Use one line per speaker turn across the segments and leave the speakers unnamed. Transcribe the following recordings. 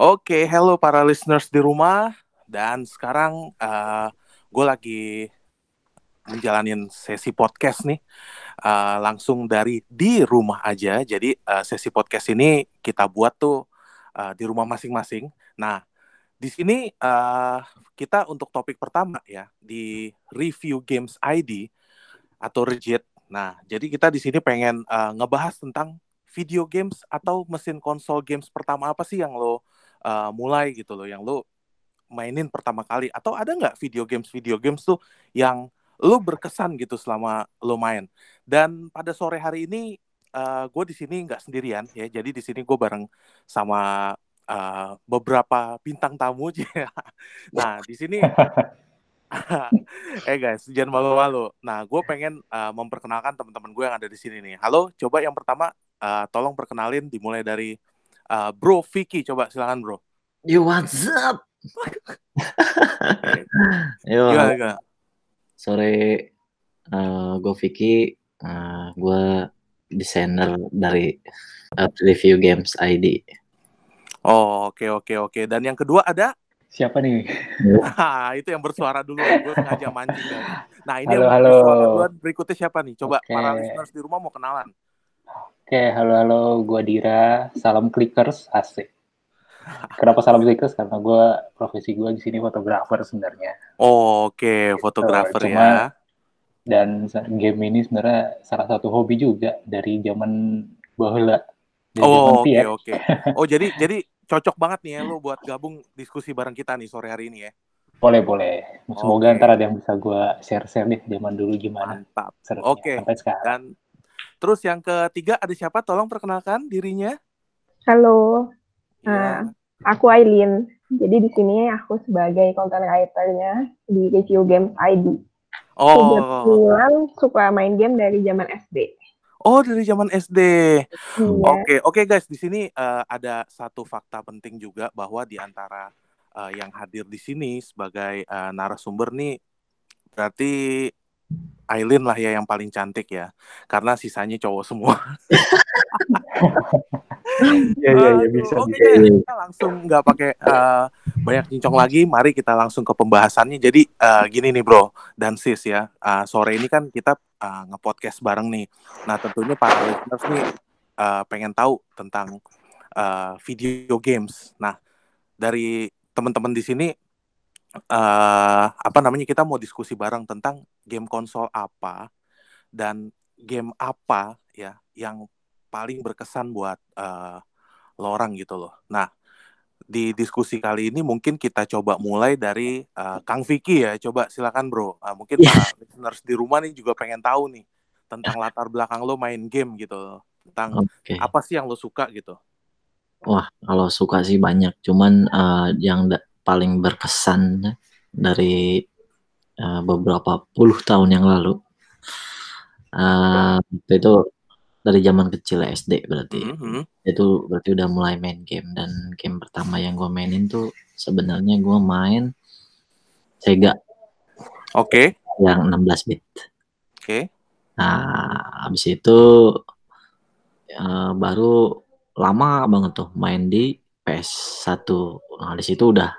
Oke, hello para listeners di rumah. Dan sekarang uh, gue lagi menjalanin sesi podcast nih. Uh, langsung dari di rumah aja. Jadi uh, sesi podcast ini kita buat tuh uh, di rumah masing-masing. Nah, di sini uh, kita untuk topik pertama ya di review games ID atau Regit. Nah, jadi kita di sini pengen uh, ngebahas tentang video games atau mesin konsol games pertama apa sih yang lo uh, mulai gitu loh, yang lo mainin pertama kali. Atau ada nggak video games video games tuh yang lo berkesan gitu selama lo main. Dan pada sore hari ini uh, gue di sini nggak sendirian ya, jadi di sini gue bareng sama uh, beberapa bintang tamu nah di sini eh guys jangan malu-malu. Nah gue pengen uh, memperkenalkan teman-teman gue yang ada di sini nih. Halo coba yang pertama uh, tolong perkenalin dimulai dari uh, Bro Vicky coba silakan Bro
Yo what's up Yo
gimana,
sore uh, gue Vicky uh, gue desainer dari uh, review games ID
Oh, oke oke oke. Dan yang kedua ada
Siapa nih?
Nah, itu yang bersuara dulu. Gue sengaja mancing ya. Nah, ini
halo,
yang
halo.
bersuara duluan. Berikutnya siapa nih? Coba
okay.
para listeners di rumah mau kenalan.
Oke, halo halo. Gue Dira. Salam clickers, asik. Kenapa salam clickers? Karena gue profesi gue di sini fotografer sebenarnya.
Oh, Oke, okay. fotografer
so,
ya.
Dan game ini sebenarnya salah satu hobi juga dari zaman bahula.
Oh oke okay, oke. Okay. Oh jadi jadi cocok banget nih ya lo buat gabung diskusi bareng kita nih sore hari ini ya.
Boleh boleh. Semoga okay. ntar ada yang bisa gue share-share nih zaman dulu gimana.
Mantap. Oke. Okay. Sampai sekarang. Dan terus yang ketiga ada siapa? Tolong perkenalkan dirinya.
Halo. Ya. Uh, aku Aileen. Jadi di sini aku sebagai content writer-nya di Review Games ID.
Oh.
Kebetulan suka main game dari zaman SD.
Oh, dari zaman SD. Iya. Oke, okay. oke okay, guys, di sini uh, ada satu fakta penting juga bahwa di antara uh, yang hadir di sini sebagai uh, narasumber nih berarti Aileen lah ya yang paling cantik ya. Karena sisanya cowok semua.
Iya iya ya, bisa.
Oke, okay, kita langsung nggak pakai uh, banyak cincong lagi. Mari kita langsung ke pembahasannya. Jadi uh, gini nih bro dan sis ya. Uh, sore ini kan kita uh, ngepodcast bareng nih. Nah tentunya para listeners nih uh, pengen tahu tentang uh, video games. Nah dari teman-teman di sini uh, apa namanya kita mau diskusi bareng tentang game konsol apa dan game apa ya yang paling berkesan buat uh, lo orang gitu loh. Nah, di diskusi kali ini mungkin kita coba mulai dari uh, Kang Vicky ya. Coba silakan bro. Uh, mungkin yeah. para listeners di rumah nih juga pengen tahu nih tentang latar belakang lo main game gitu. Loh. Tentang okay. apa sih yang lo suka gitu.
Wah, kalau suka sih banyak. Cuman uh, yang paling berkesan dari uh, beberapa puluh tahun yang lalu. Uh, itu dari zaman kecil SD berarti. Mm -hmm. Itu berarti udah mulai main game dan game pertama yang gue mainin tuh sebenarnya gue main Sega.
Oke. Okay.
Yang 16 bit.
Oke. Okay.
Nah, habis itu uh, baru lama banget tuh main di PS1. Nah, di situ udah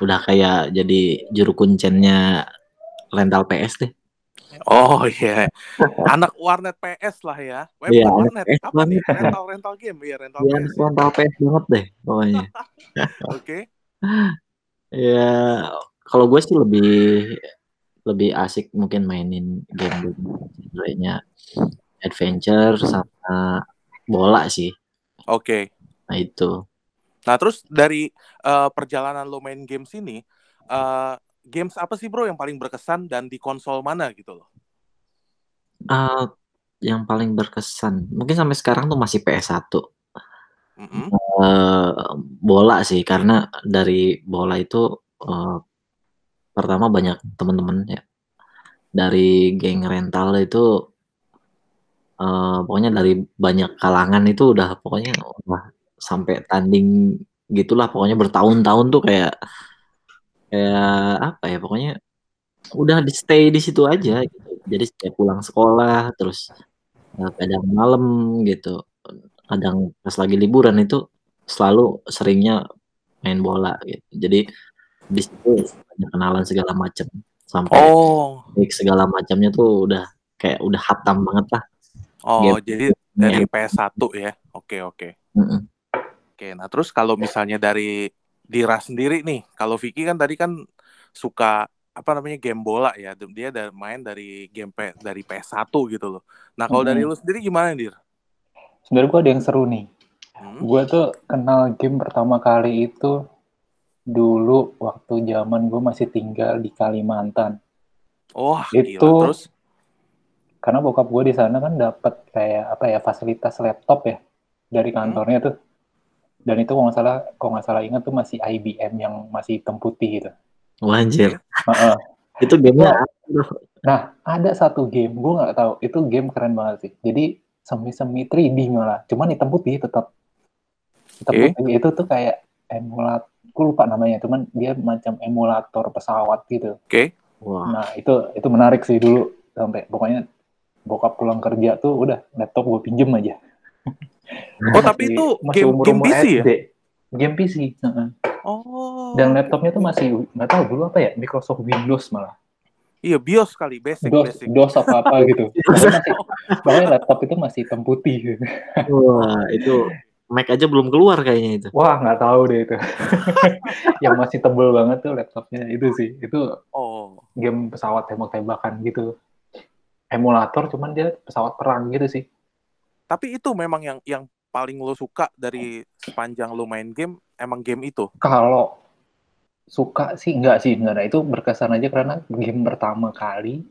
udah kayak jadi juru kuncennya rental PS deh.
Oh iya, yeah. anak warnet PS lah ya.
Web yeah,
warnet PS apa nih? Rental rental game, iya rental
yeah, PS. rental PS banget deh pokoknya.
Oke. okay.
Ya, kalau gue sih lebih lebih asik mungkin mainin game nya adventure sama bola sih.
Oke. Okay.
Nah itu.
Nah terus dari uh, perjalanan lo main games ini, uh, games apa sih bro yang paling berkesan dan di konsol mana gitu loh?
Uh, yang paling berkesan mungkin sampai sekarang tuh masih PS1. Mm -hmm. uh, bola sih karena dari bola itu uh, pertama banyak teman-teman ya dari geng rental itu uh, pokoknya dari banyak kalangan itu udah pokoknya udah sampai tanding gitulah pokoknya bertahun-tahun tuh kayak Kayak apa ya, pokoknya udah di stay di situ aja gitu. Jadi setiap pulang sekolah, terus, uh, kadang malam gitu, kadang pas lagi liburan itu selalu seringnya main bola gitu. Jadi di situ banyak kenalan segala macam sampai
Oh,
segala macamnya tuh udah kayak udah hatam banget lah.
oh
Game.
jadi dari
Iya.
PS1 ya. Oke, oke.
Mm-mm.
Oke, nah terus kalau misalnya dari Dira sendiri nih, kalau Vicky kan tadi kan suka apa namanya game bola ya, dia ada main dari game P, dari PS1 gitu loh. Nah kalau dari
Mm-mm.
lu sendiri gimana Dir?
Sebenarnya gue ada yang seru nih.
Hmm?
Gue tuh kenal game pertama kali itu dulu waktu zaman gue masih tinggal di Kalimantan.
Wah
Itu-
gila terus.
Karena bokap gue di sana kan dapat kayak apa ya fasilitas laptop ya dari kantornya tuh. Dan itu kalau nggak salah, kalau nggak salah ingat tuh masih IBM yang masih hitam putih gitu.
Wah, anjir.
Heeh.
Itu gamenya?
Nah, ada satu game, gue nggak tahu, itu game keren banget sih. Jadi semi-semi 3D malah, cuman hitam putih tetap. Hitam
Oke.
putih itu tuh kayak emulat, gue lupa namanya, cuman dia macam emulator pesawat gitu.
Oke.
Wah,
Nah, itu itu menarik sih dulu sampai pokoknya bokap pulang kerja tuh udah laptop gue pinjem aja.
Oh tapi itu
masih
game game PC ya?
Game PC. heeh.
Oh.
Dan laptopnya tuh masih nggak tahu dulu apa ya Microsoft Windows malah.
Iya BIOS kali, basic
DOS,
basic.
DOS apa apa gitu. Pokoknya laptop itu masih hitam putih. Gitu.
wah, itu Mac aja belum keluar kayaknya itu.
Wah nggak tahu deh itu. yang masih tebel banget tuh laptopnya itu sih. Itu
Oh.
game pesawat tembak-tembakan gitu. Emulator cuman dia pesawat perang gitu sih.
Tapi itu memang yang yang paling lo suka dari sepanjang lo main game, emang game itu.
Kalau suka sih enggak sih enggak ada itu berkesan aja karena game pertama kali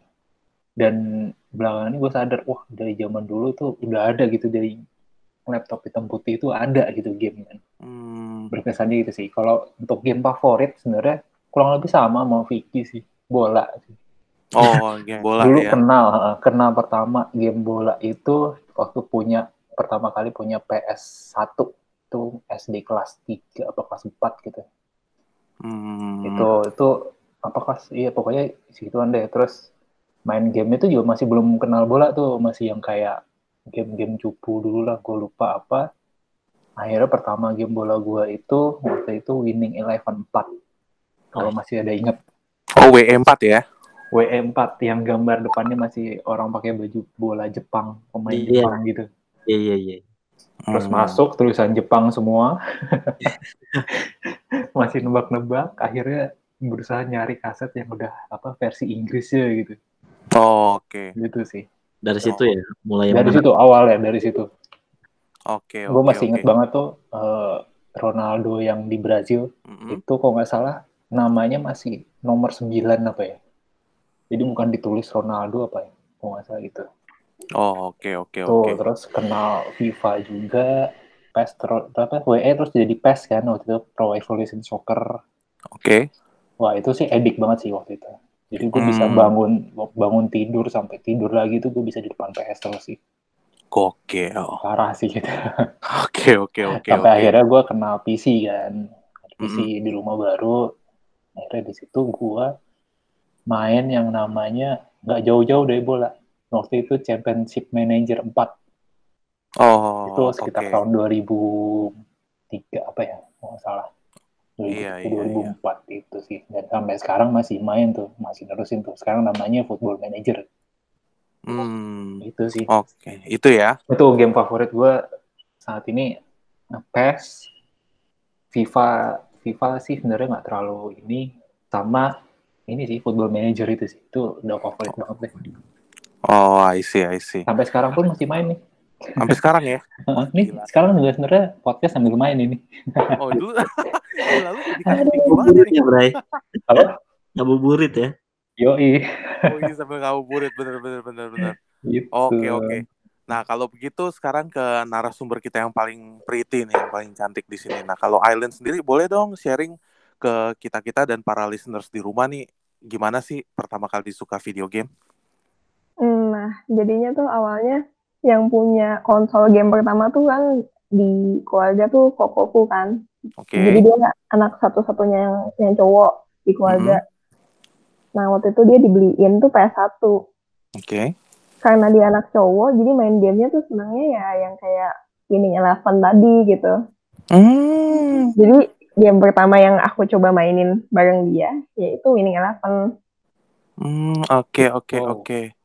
dan belakangan ini gue sadar wah dari zaman dulu tuh udah ada gitu dari laptop hitam putih itu ada gitu game kan
Hmm.
berkesannya gitu sih kalau untuk game favorit sebenarnya kurang lebih sama sama Vicky sih bola sih.
Oh, game bola
dulu
ya.
kenal kenal pertama game bola itu waktu punya pertama kali punya PS1 itu SD kelas 3 apa kelas 4 gitu
Hmm.
itu itu apa kelas iya pokoknya segituan deh terus main game itu juga masih belum kenal bola tuh masih yang kayak game-game cupu dulu lah gue lupa apa akhirnya pertama game bola gue itu waktu itu Winning Eleven 4 kalau masih ada inget
Oh, WE4 ya.
WE4 yang gambar depannya masih orang pakai baju bola Jepang pemain
Iya.
Jepang gitu
Iya, iya, iya.
terus
Hmm.
masuk tulisan Jepang semua masih nebak-nebak akhirnya berusaha nyari kaset yang udah apa versi Inggrisnya gitu
Oh, oke.
gitu sih
Dari situ ya, mulai
dari
menarik.
situ awal ya dari situ
Oke,
gue
oke,
masih
oke.
inget banget tuh eh, Ronaldo yang di Brazil
Mm-mm.
itu kalau nggak salah namanya masih nomor 9 apa ya jadi bukan ditulis Ronaldo apa ya kalau nggak salah gitu
Oh, oke, oke, oke.
terus kenal FIFA juga PES terus apa WE terus jadi PES kan waktu itu Pro Evolution Soccer
Oke.
wah itu sih edik banget sih waktu itu jadi gue bisa
Hmm.
bangun bangun tidur sampai tidur lagi tuh gue bisa di depan PS terus sih
Gokil.
parah sih gitu
Oke, oke, oke,
sampai
oke.
akhirnya gue kenal PC kan PC di rumah baru akhirnya di situ gue main yang namanya nggak jauh-jauh dari bola. Waktu itu Championship Manager 4
Oh,
itu sekitar
oke.
tahun 2003 apa ya nggak salah. 2000,
Iya, iya,
2004 itu sih. Dan sampai sekarang masih main tuh masih nerusin tuh. Sekarang namanya Football Manager.
Hmm.
itu sih.
Oke, itu ya.
itu game favorit gue saat ini PES FIFA. FIFA sih sebenarnya nggak terlalu ini sama ini sih Football Manager itu sih itu udah favorit banget deh
Oh, I see, I see.
sampai sekarang pun masih main nih
Sampai sekarang ya.
Heeh, nih
Gila.
sekarang juga sebenarnya podcast sambil main ini
Oh, dulu. Lalu dikasih
ya, Bray.
Apa?
Ngabuburit ya.
yoi
Oh, iya sambil ngabuburit bener bener bener bener.
gitu
Oke, oke. Nah, kalau begitu sekarang ke narasumber kita yang paling pretty nih, yang paling cantik di sini. Nah, kalau Island sendiri boleh dong sharing ke kita-kita dan para listeners di rumah nih, gimana sih pertama kali suka video game?
Hmm, Nah, jadinya tuh awalnya yang punya konsol game pertama tuh kan di keluarga tuh kokoku kan.
Oke.
Jadi dia anak satu-satunya yang, yang cowok di keluarga. Nah, waktu itu dia dibeliin tuh PS1.
Oke.
Karena dia anak cowok, jadi main gamenya tuh senangnya ya yang kayak ini Eleven tadi gitu.
Hmm.
Jadi game pertama yang aku coba mainin bareng dia yaitu Winning Eleven.
Hmm, oke oke
Oh.
oke.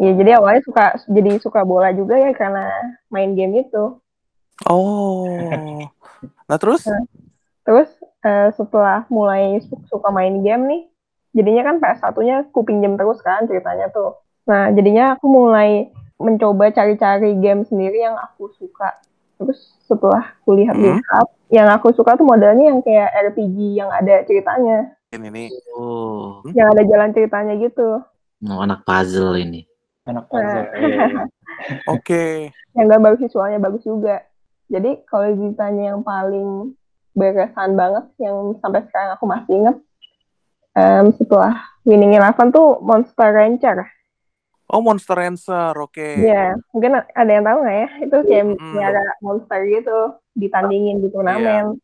Ya jadi awalnya suka jadi suka bola juga ya karena main game itu.
Oh. Nah, terus?
Terus eh, setelah mulai su- suka main game nih, jadinya kan PS1-nya ku pinjem terus kan ceritanya tuh. Nah, jadinya aku mulai mencoba cari-cari game sendiri yang aku suka. Terus setelah kulihat-lihat, yang aku suka tuh modelnya yang kayak RPG yang ada ceritanya,
Ini nih.
Oh,
yang ada jalan ceritanya gitu.
mau anak puzzle ini.
Anak puzzle. Iya, iya.
Oke.
Yang gambar visualnya bagus juga. Jadi kalau ditanya yang paling berkesan banget, yang sampai sekarang aku masih inget, em, setelah Winning Eleven tuh Monster Rancher.
Oh, Monster Rancher. Oke.
Iya, mungkin ada yang tahu nggak ya? Itu kayak
Mm-mm.
miara monster gitu, ditandingin di turnamen.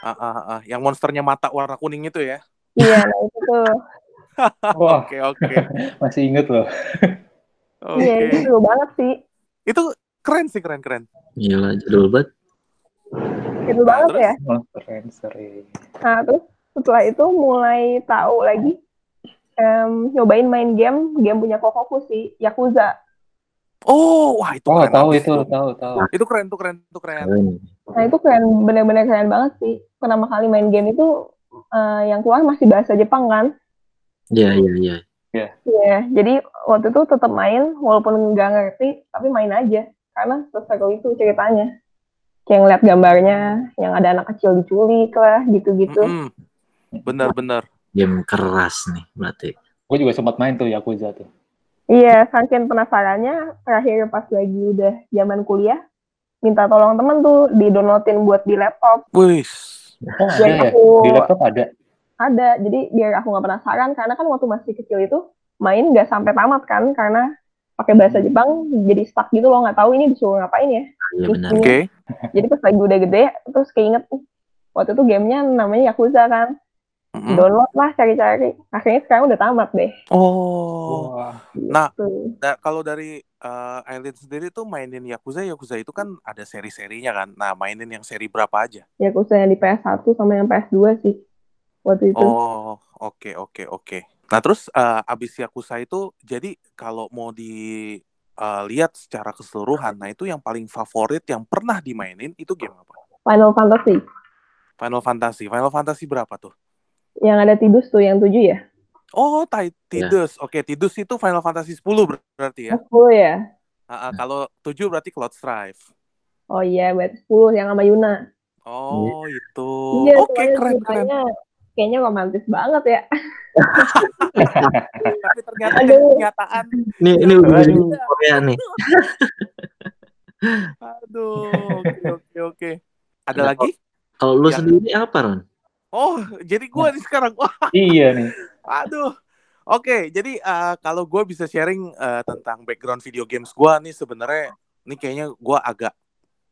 Ah, ah, ah. Yang monsternya mata warna kuning itu ya.
Iya, nah itu tuh.
Oke, oke.
masih inget loh.
Iya,
Oke.
itu seru banget sih.
Itu keren sih, keren keren.
Gila, jadul banget.
Itu
Nah,
banget
terus?
ya.
Monster Rancher. iya.
Nah, terus setelah itu mulai tahu lagi em, nyobain main game, game punya kokoku sih, Yakuza.
Oh, wah itu
Oh,
keren
tahu itu, tahu, tahu.
Itu keren, itu keren, itu keren.
Nah, itu keren, bener-bener keren banget sih. Pertama kali main game itu eh, yang keluar masih bahasa Jepang kan?
Iya, iya, iya.
Iya, jadi waktu itu tetap main, walaupun nggak ngerti, tapi main aja. Karena seseru itu ceritanya. Kayak ngeliat gambarnya, yang ada anak kecil diculik lah, gitu-gitu.
Mm-mm. Benar-benar.
Game keras nih berarti.
Gue juga sempat main tuh Yakuza tuh.
Iya, saking penasarannya, terakhir pas lagi udah zaman kuliah, minta tolong temen tuh di-downloadin buat di laptop.
Wih.
Oh, ada ya?
aku
Di laptop ada.
ada, jadi biar aku nggak penasaran, karena kan waktu masih kecil itu main nggak sampai tamat kan, karena pakai bahasa Jepang jadi stuck gitu loh, nggak tahu ini disuruh ngapain ya.
Iya benar.
Oke.
Jadi pas lagi udah gede, terus keinget, "Ih, waktu itu gamenya namanya Yakuza kan,
Mm-mm.
download lah cari-cari. Akhirnya sekarang udah tamat deh.
Oh.
Wah,
Nah,
Tuh.
da- kalau dari uh, Aileen sendiri tuh mainin Yakuza, Yakuza itu kan ada seri-serinya kan. Nah, mainin yang seri berapa aja?
Yakuza yang di PS1 sama yang PS2 sih. Waktu itu.
Oh, oke oke oke. Nah, terus uh, abis Yakuza itu jadi kalau mau dilihat secara keseluruhan, nah itu yang paling favorit yang pernah dimainin itu game apa?
Final Fantasy.
Final Fantasy. Final Fantasy berapa tuh?
Yang ada Tidus tuh, yang 7 ya?
Oh, Ti- Tidus. Oke, Tidus itu Final Fantasy 10 ber- berarti ya.
10 ya?
Ah, ah, kalau 7 berarti Cloud Strife.
Oh iya, berarti 10 yang sama Yuna.
Oh, itu.
Iya,
Oke,
soalnya
keren keren.
Kayaknya romantis banget ya.
Tapi ternyata
Aduh.
dari kenyataan
Ini ini udah Korea nih.
Aduh, oke oke oke. Ada
Nah,
lagi?
Kalau lu
Ya.
sendiri apa, Ron?
Oh, jadi gua nih sekarang. Wah,
iya nih.
aduh. Oke, jadi eh, kalau gue bisa sharing eh, tentang background video games gua nih sebenarnya ini kayaknya gua agak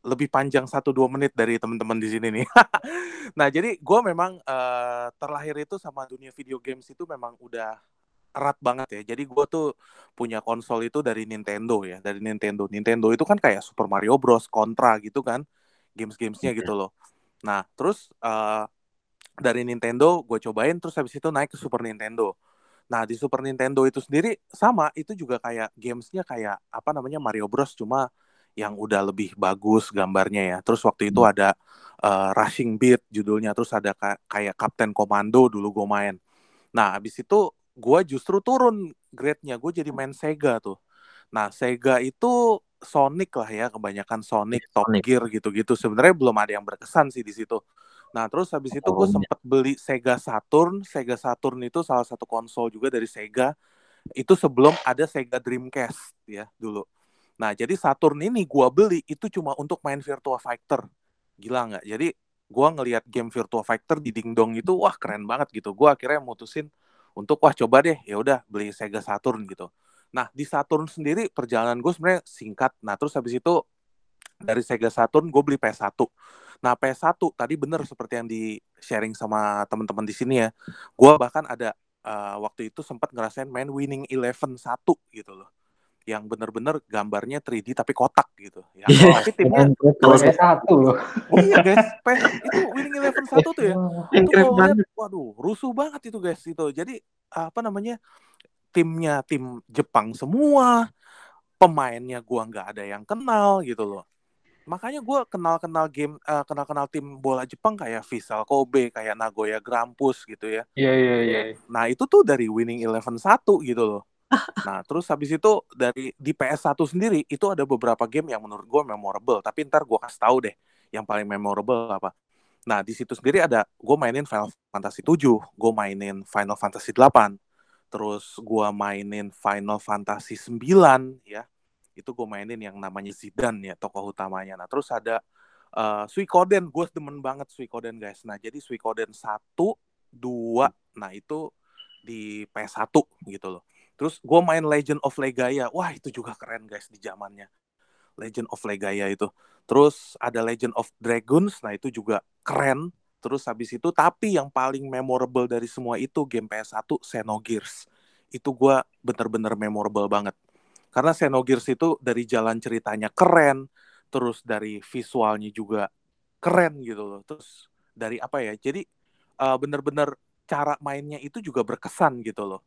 lebih panjang 1-2 menit dari teman-teman di sini nih. nah, jadi gua memang eh, terlahir itu sama dunia video games itu memang udah erat banget ya. Jadi gua tuh punya konsol itu dari Nintendo ya, dari Nintendo. Nintendo itu kan kayak Super Mario Bros, Contra gitu kan, games-gamesnya gitu loh. Nah, terus eh, dari Nintendo gue cobain, terus habis itu naik ke Super Nintendo. Nah, di Super Nintendo itu sendiri sama, itu juga kayak gamesnya kayak apa namanya Mario Bros, cuma yang udah lebih bagus gambarnya ya. Terus waktu itu ada eh, Rushing Beat judulnya, terus ada ka- kayak Captain Commando dulu gue main. Nah, habis itu gue justru turun grade-nya, gue jadi main Sega tuh. Nah, Sega itu Sonic lah ya, kebanyakan Sonic, Top
Sonic.
Gear gitu-gitu. Sebenarnya belum ada yang berkesan sih di situ. Nah, terus habis itu gue sempet beli Sega Saturn. Sega Saturn itu salah satu konsol juga dari Sega. Itu sebelum ada Sega Dreamcast ya dulu. Nah, jadi Saturn ini gua beli itu cuma untuk main Virtua Fighter. Gila nggak? Jadi gua ngelihat game Virtua Fighter di Dingdong itu wah keren banget gitu. Gua akhirnya mutusin untuk wah coba deh ya udah beli Sega Saturn gitu. Nah, di Saturn sendiri perjalanan gue sebenarnya singkat. Nah, terus habis itu dari Sega Saturn gue beli PS1. Nah, PS1 tadi bener seperti yang di sharing sama teman-teman di sini ya. Gue bahkan ada eh, waktu itu sempat ngerasain main Winning Eleven 1 gitu loh. yang bener-bener gambarnya 3D tapi kotak gitu. Ya,
Iya.
tapi timnya
Kalau saya satu loh.
iya guys, PES itu Winning Eleven satu tuh ya.
Yang
Itu lihat, waduh, rusuh banget itu guys itu. Jadi apa namanya timnya tim Jepang semua, pemainnya gua nggak ada yang kenal gitu loh. Makanya gua kenal-kenal game, eh, kenal-kenal tim bola Jepang kayak Vissel Kobe, kayak Nagoya Grampus gitu ya.
Iya iya iya.
Nah itu tuh dari Winning Eleven 1 gitu loh. Nah terus habis itu dari di PS1 sendiri itu ada beberapa game yang menurut gue memorable. Tapi ntar gue kasih tahu deh yang paling memorable apa. Nah di situ sendiri ada gue mainin Final Fantasy 7, gue mainin Final Fantasy 8, terus gue mainin Final Fantasy 9 ya. Itu gue mainin yang namanya Zidane ya tokoh utamanya. Nah terus ada uh, Suikoden, gue demen banget Suikoden guys. Nah jadi Suikoden 1, 2, nah itu di PS1 gitu loh. Terus gue main Legend of Legaia. Wah, itu juga keren guys di zamannya. Legend of Legaia itu. Terus ada Legend of Dragons. Nah, itu juga keren. Terus habis itu tapi yang paling memorable dari semua itu game PS1 Xenogears. Itu gue bener-bener memorable banget. Karena Xenogears itu dari jalan ceritanya keren, terus dari visualnya juga keren gitu loh. Terus dari apa ya? Jadi uh, bener-bener cara mainnya itu juga berkesan gitu loh.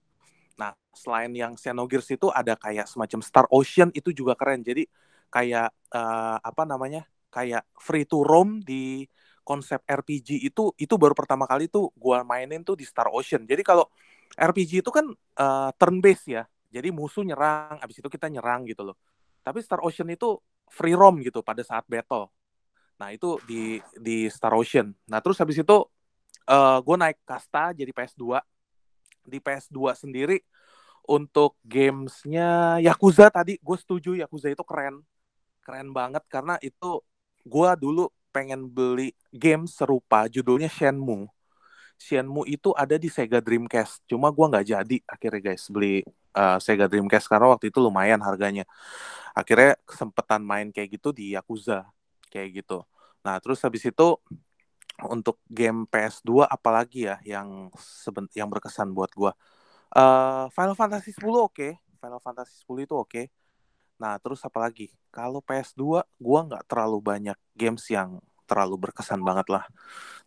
Nah, selain yang Xenogears itu ada kayak semacam Star Ocean itu juga keren. Jadi kayak uh, apa namanya? Kayak free to roam di konsep RPG itu itu baru pertama kali tuh gua mainin tuh di Star Ocean. Jadi kalau RPG itu kan uh, turn based ya. Jadi musuh nyerang, habis itu kita nyerang gitu loh. Tapi Star Ocean itu free roam gitu pada saat battle. Nah, itu di di Star Ocean. Nah, terus habis itu uh, gue naik kasta jadi PS2 di PS2 sendiri untuk gamesnya Yakuza tadi gue setuju Yakuza itu keren keren banget karena itu gue dulu pengen beli game serupa judulnya Shenmue Shenmue itu ada di Sega Dreamcast cuma gue nggak jadi akhirnya guys beli uh, Sega Dreamcast karena waktu itu lumayan harganya akhirnya kesempatan main kayak gitu di Yakuza kayak gitu nah terus habis itu untuk game PS2 apalagi ya yang seben yang berkesan buat gua. Uh, Final Fantasy 10 oke, okay. Final Fantasy 10 itu oke. Okay. Nah, terus apalagi? Kalau PS2 gua nggak terlalu banyak games yang terlalu berkesan banget lah.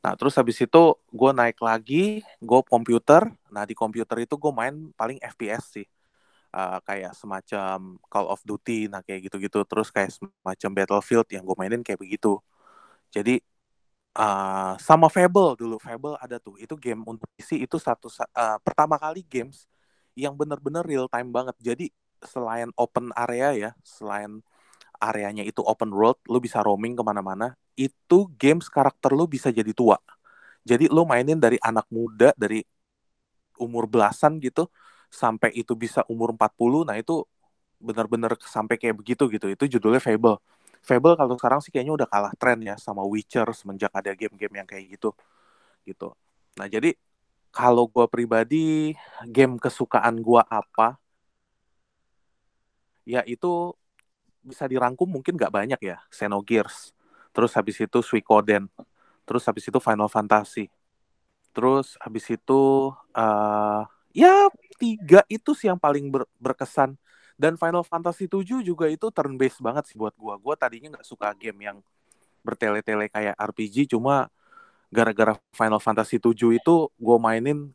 Nah, terus habis itu gue naik lagi, gue komputer. Nah, di komputer itu gue main paling FPS sih. Uh, kayak semacam Call of Duty, nah kayak gitu-gitu. Terus kayak semacam Battlefield yang gue mainin kayak begitu. Jadi uh, sama Fable dulu Fable ada tuh itu game untuk PC itu satu uh, pertama kali games yang bener-bener real time banget jadi selain open area ya selain areanya itu open world lu bisa roaming ke mana-mana itu games karakter lu bisa jadi tua. Jadi lu mainin dari anak muda dari umur belasan gitu sampai itu bisa umur 40 nah itu bener-bener sampai kayak begitu gitu. Itu judulnya Fable. Fable kalau sekarang sih kayaknya udah kalah tren ya sama Witcher semenjak ada game-game yang kayak gitu gitu. Nah jadi kalau gue pribadi game kesukaan gue apa? Ya itu bisa dirangkum mungkin gak banyak ya Xenogears. Terus habis itu Suikoden. Terus habis itu Final Fantasy. Terus habis itu uh, ya tiga itu sih yang paling ber berkesan. Dan Final Fantasy 7 juga itu turn based banget sih buat gua. Gua tadinya nggak suka game yang bertele-tele kayak RPG, cuma gara-gara Final Fantasy 7 itu gua mainin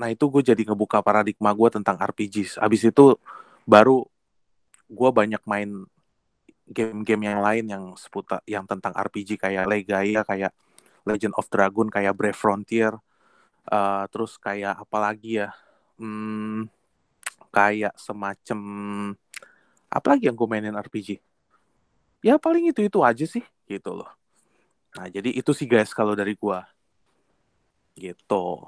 nah itu gue jadi ngebuka paradigma gue tentang RPG. Habis itu baru gue banyak main game-game yang lain yang seputar yang tentang RPG kayak Legaia, kayak Legend of Dragon, kayak Brave Frontier, uh, terus kayak apa lagi ya? Hmm, kayak semacam apa lagi yang gue mainin RPG ya paling itu itu aja sih gitu loh nah jadi itu sih guys kalau dari gue gitu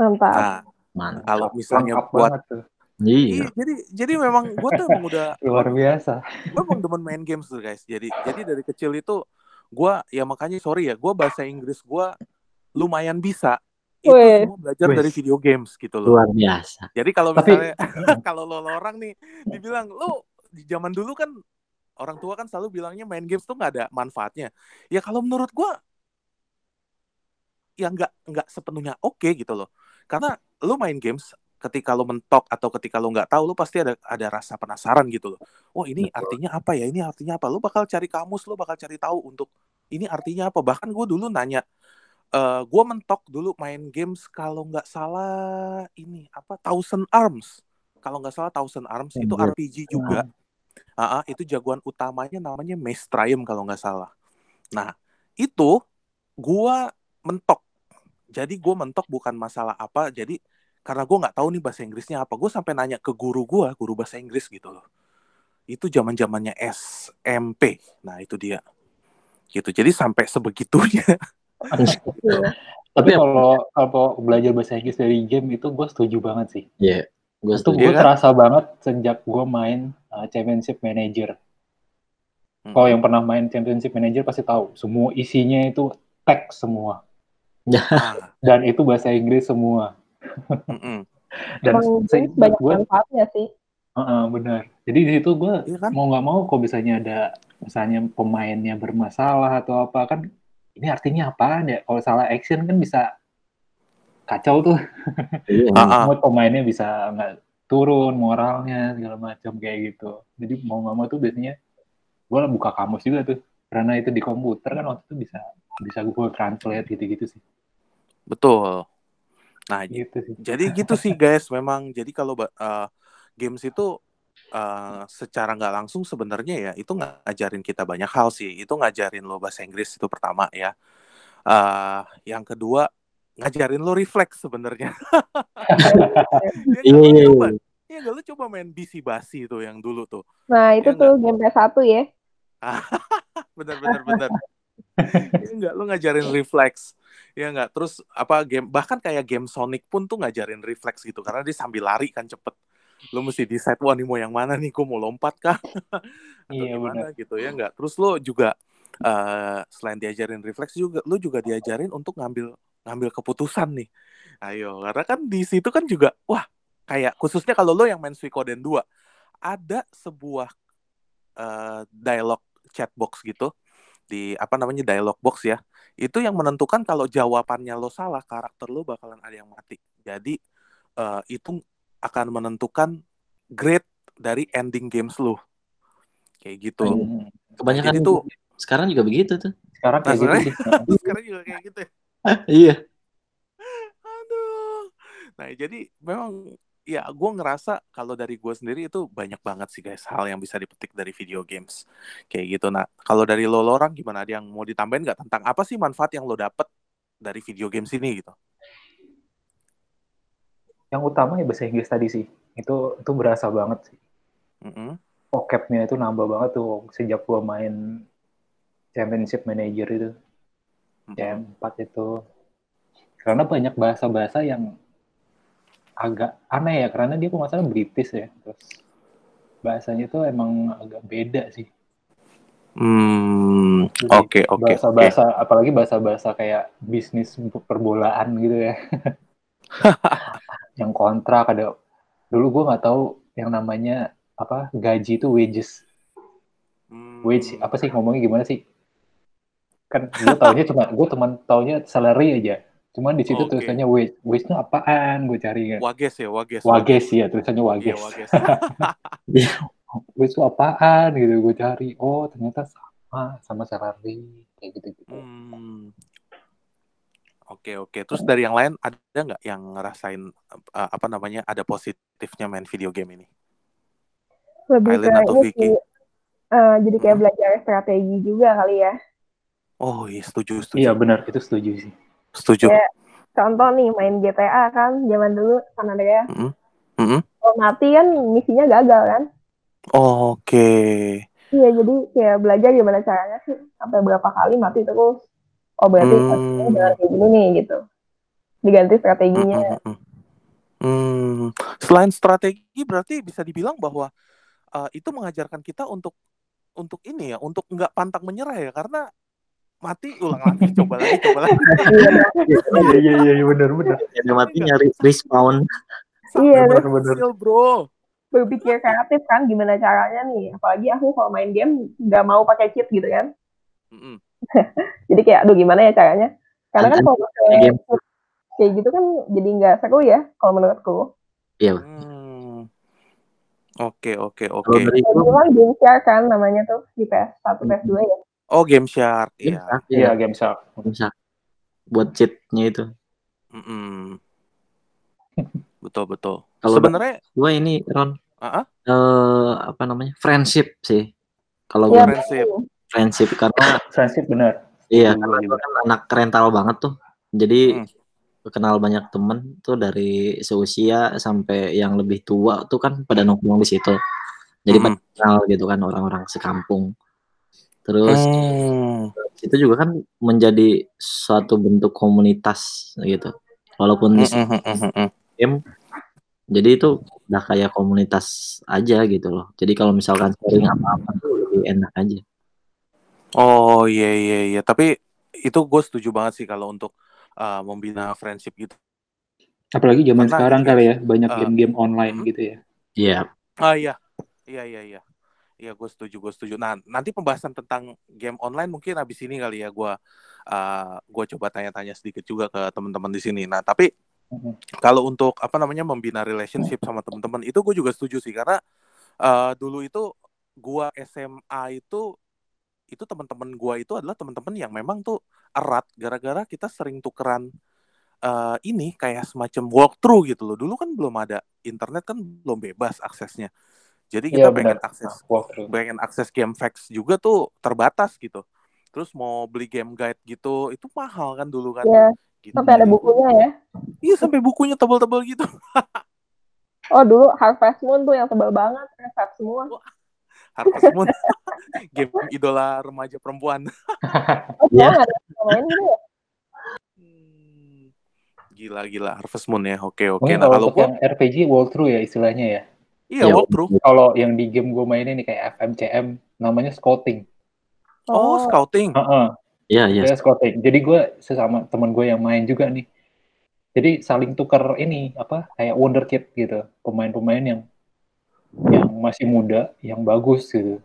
mantap
nah
Mantap.
kalau misalnya
Lengkap
buat.
Iya.
Jadi jadi memang gue tuh emang udah
luar biasa.
gue emang demen main games tuh guys. Jadi jadi dari kecil itu gue ya makanya sorry ya gue bahasa Inggris gue lumayan bisa itu semua belajar
Wih.
dari video games gitu loh.
Luar biasa.
Jadi kalau
Tapi-
misalnya kalau lo, lo orang nih dibilang lo di zaman dulu kan orang tua kan selalu bilangnya main games tuh nggak ada manfaatnya. Ya kalau menurut gua ya nggak nggak sepenuhnya oke gitu loh. Karena lo main games ketika lo mentok atau ketika lo nggak tahu lo pasti ada ada rasa penasaran gitu loh oh ini
Betul.
artinya apa ya ini artinya apa lo bakal cari kamus lo bakal cari tahu untuk ini artinya apa bahkan gue dulu nanya eh gue mentok dulu main games kalau nggak salah ini apa Thousand Arms kalau nggak salah Thousand Arms itu. RPG juga Ah, ah, itu jagoan utamanya namanya Triumph kalau nggak salah. Nah, itu gua mentok. Jadi gua mentok bukan masalah apa, jadi karena gua nggak tahu nih bahasa Inggrisnya apa. Gue sampai nanya ke guru gua, guru bahasa Inggris gitu loh. Itu zaman zamannya SMP. Nah, itu dia. Gitu. Jadi sampai sebegitunya.
Tapi kalau kalau belajar bahasa Inggris dari game itu gue setuju banget sih.
Iya, gue
Itu
setuju.
gue
kan?
terasa banget sejak gue main uh, Championship Manager.
Hmm.
Kalau yang pernah main Championship Manager pasti tahu, semua isinya itu teks semua.
Ah,
Dan itu bahasa Inggris semua. Dan
Emang banyak
gue,
manfaatnya sih.
Heeh, benar. Jadi di situ gue
Iya kan?
mau nggak mau kok misalnya ada misalnya pemainnya bermasalah atau apa kan ini artinya apaan ya? Kalau salah action kan bisa kacau tuh.
Iya,
Ah, ah.
Mood pemainnya bisa nggak turun moralnya segala macam kayak gitu. Jadi mau nggak mau tuh biasanya gue buka kamus juga tuh karena itu di komputer kan waktu itu bisa bisa gue translate gitu-gitu sih.
Betul. Nah,
Gitu sih.
jadi gitu sih guys. Memang jadi kalau eh, games itu eh, secara nggak langsung sebenarnya ya itu ngajarin kita banyak hal sih. Itu ngajarin lo bahasa Inggris itu pertama ya. Eh, yang kedua ngajarin lo refleks sebenarnya.
Iya, iya,
coba.
Iya.
ya nggak? Lo coba main bisi basi tuh yang dulu tuh.
Nah, itu
Iya
tuh game PS1 ya.
bener bener bener ya enggak lo ngajarin refleks ya enggak terus apa game bahkan kayak game Sonic pun tuh ngajarin refleks gitu karena dia sambil lari kan cepet. Lo mesti decide wah nih mau yang mana nih? Gue mau lompat kah? Atau
Iya,
gimana gitu ya enggak terus lo juga eh, selain diajarin refleks juga lo juga diajarin untuk ngambil ngambil keputusan nih. Ayo karena kan di situ kan juga wah kayak khususnya kalau lo yang main Suikoden 2 ada sebuah eh, dialog chat box gitu di apa namanya dialog box ya itu yang menentukan kalau jawabannya lo salah karakter lo bakalan ada yang mati jadi eh, itu akan menentukan grade dari ending games lo kayak gitu
Hmm.
Kebanyakan
Jadi tuh
sekarang juga begitu tuh.
Sekarang kayak gitu
Nah,
sih.
sekarang juga kayak gitu ya.
Iya.
aduh nah jadi memang ya gue ngerasa kalau dari gue sendiri itu banyak banget sih guys hal yang bisa dipetik dari video games kayak gitu nah kalau dari lo, lo orang gimana ada yang mau ditambahin nggak tentang apa sih manfaat yang lo dapet dari video games ini gitu
Yang utama ya bahasa Inggris tadi sih. Itu itu berasa banget sih.
Mm-mm.
vocabnya itu nambah banget tuh sejak gua main championship manager itu
Mm-mm.
CM4 itu karena banyak bahasa-bahasa yang agak aneh ya karena dia kok nggak salah British ya. Terus bahasanya tuh emang agak beda sih.
Hmm, oke oke oke.
bahasa-bahasa apalagi bahasa-bahasa kayak bisnis perbolaan gitu ya. Yang kontrak ada dulu gua nggak tahu yang namanya apa gaji itu wages.
Hmm,
wage apa sih ngomongnya gimana sih? Kan gue taunya cuma gue teman taunya salary aja cuman di situ
Oke.
tulisannya wage wage itu apaan gue cari kan
Wages ya wages.
wages ya tulisannya
Iya
wages
wages.
wage itu apaan gitu gue cari oh ternyata sama sama salary kayak gitu gitu
Hmm. Oke oke. Terus dari yang lain ada nggak yang ngerasain uh, apa namanya ada positifnya main video game ini?
Lebih
Aileen
ke
atau Vicky?
sih. Eh, jadi kayak
Hmm.
belajar strategi juga kali ya.
Oh iya setuju setuju.
iya benar itu setuju sih
Setuju.
Kayak contoh nih main GTA kan zaman dulu San Andreas.
Mm-mm. Mm-mm.
Kalau mati kan misinya gagal kan.
Oke.
Iya jadi kayak belajar gimana caranya sih sampai berapa kali mati terus. Oh berarti
Hmm.
jangan kayak gini nih gitu. Diganti strateginya.
Mm-mm. Hmm. Selain strategi berarti bisa dibilang bahwa uh, itu mengajarkan kita untuk untuk ini ya, untuk nggak pantang menyerah ya karena mati ulang lagi coba lagi coba lagi
iya iya iya benar benar
Ada mati nyari respawn.
Iya,
berhasil bro
Berpikir kreatif kan gimana caranya nih. Apalagi aku kalau main game nggak mau pakai cheat gitu kan.
Mm-mm.
Jadi kayak aduh gimana ya caranya. Karena kan kalau pakai
Game.
cheat kayak gitu kan jadi nggak seru ya kalau menurutku.
Iya.
Hmm. Oke, oke,
Kalau
oke.
dari
Itu kan Game Shark kan namanya tuh di PS1,
Hmm.
PS2 ya.
Oh, Game Shark.
Game
Iya.
Shark,
Iya, Game Shark.
Game Shark. Buat cheatnya itu.
Mm-mm. Betul, betul.
Kalau
Sebenarnya
Gue ini Ron
Ah, ah?
eh apa namanya? Friendship sih. Kalau
Iya,
gue
Friendship.
betul.
friendship karena
Friendship benar.
iya
Dulu
karena gue kan anak rental banget tuh. Jadi
Mm.
kenal banyak temen tuh dari seusia sampai yang lebih tua tuh kan pada nongkrong di situ. Jadi
Mm.
pada kenal gitu kan orang-orang sekampung. Terus
Hmm.
itu juga kan menjadi suatu bentuk komunitas gitu. Walaupun di
Mm, mm, mm, mm, mm.
game jadi itu udah kayak komunitas aja gitu loh. Jadi kalau misalkan sharing apa-apa tuh lebih enak aja.
Oh iya iya iya. Tapi itu gue setuju banget sih kalau untuk uh, membina friendship gitu.
Apalagi zaman
Karena
sekarang kali
kan,
ya, banyak
uh,
game-game online
hmm.
gitu ya.
Iya.
Ah iya. Iya iya iya. Iya gue setuju gue setuju. Nah nanti pembahasan tentang game online mungkin abis ini kali ya gue uh, gue coba tanya-tanya sedikit juga ke teman-teman di sini. Nah tapi kalau untuk apa namanya membina relationship sama teman-teman itu gue juga setuju sih karena uh, dulu itu gua SMA itu itu teman-teman gua itu adalah teman-teman yang memang tuh erat gara-gara kita sering tukeran uh, ini kayak semacam walkthrough gitu loh dulu kan belum ada internet kan belum bebas aksesnya jadi kita
Iya
pengen akses
Walkthrough.
pengen akses game facts juga tuh terbatas gitu terus mau beli game guide gitu itu mahal kan dulu kan
Iya,
gitu.
sampai ada bukunya ya.
iya sampai bukunya tebal-tebal gitu
Oh, dulu Harvest Moon tuh yang tebal banget, resep semua.
Harvest Moon game idola remaja perempuan
Oh,
Iya.
main gitu ya?
Gila gila Harvest Moon ya. Oke oke.
Mungkin
Nah
kalau yang RPG walkthrough ya istilahnya ya.
Iya
Iya.
walkthrough.
Kalau yang di game gue mainin nih kayak FMCM namanya scouting.
Oh, scouting.
Heeh.
Iya, iya.
Saya scouting. Jadi gue sesama teman gue yang main juga nih. Jadi saling tukar ini apa kayak wonderkid gitu, pemain-pemain yang yang masih muda, yang bagus gitu.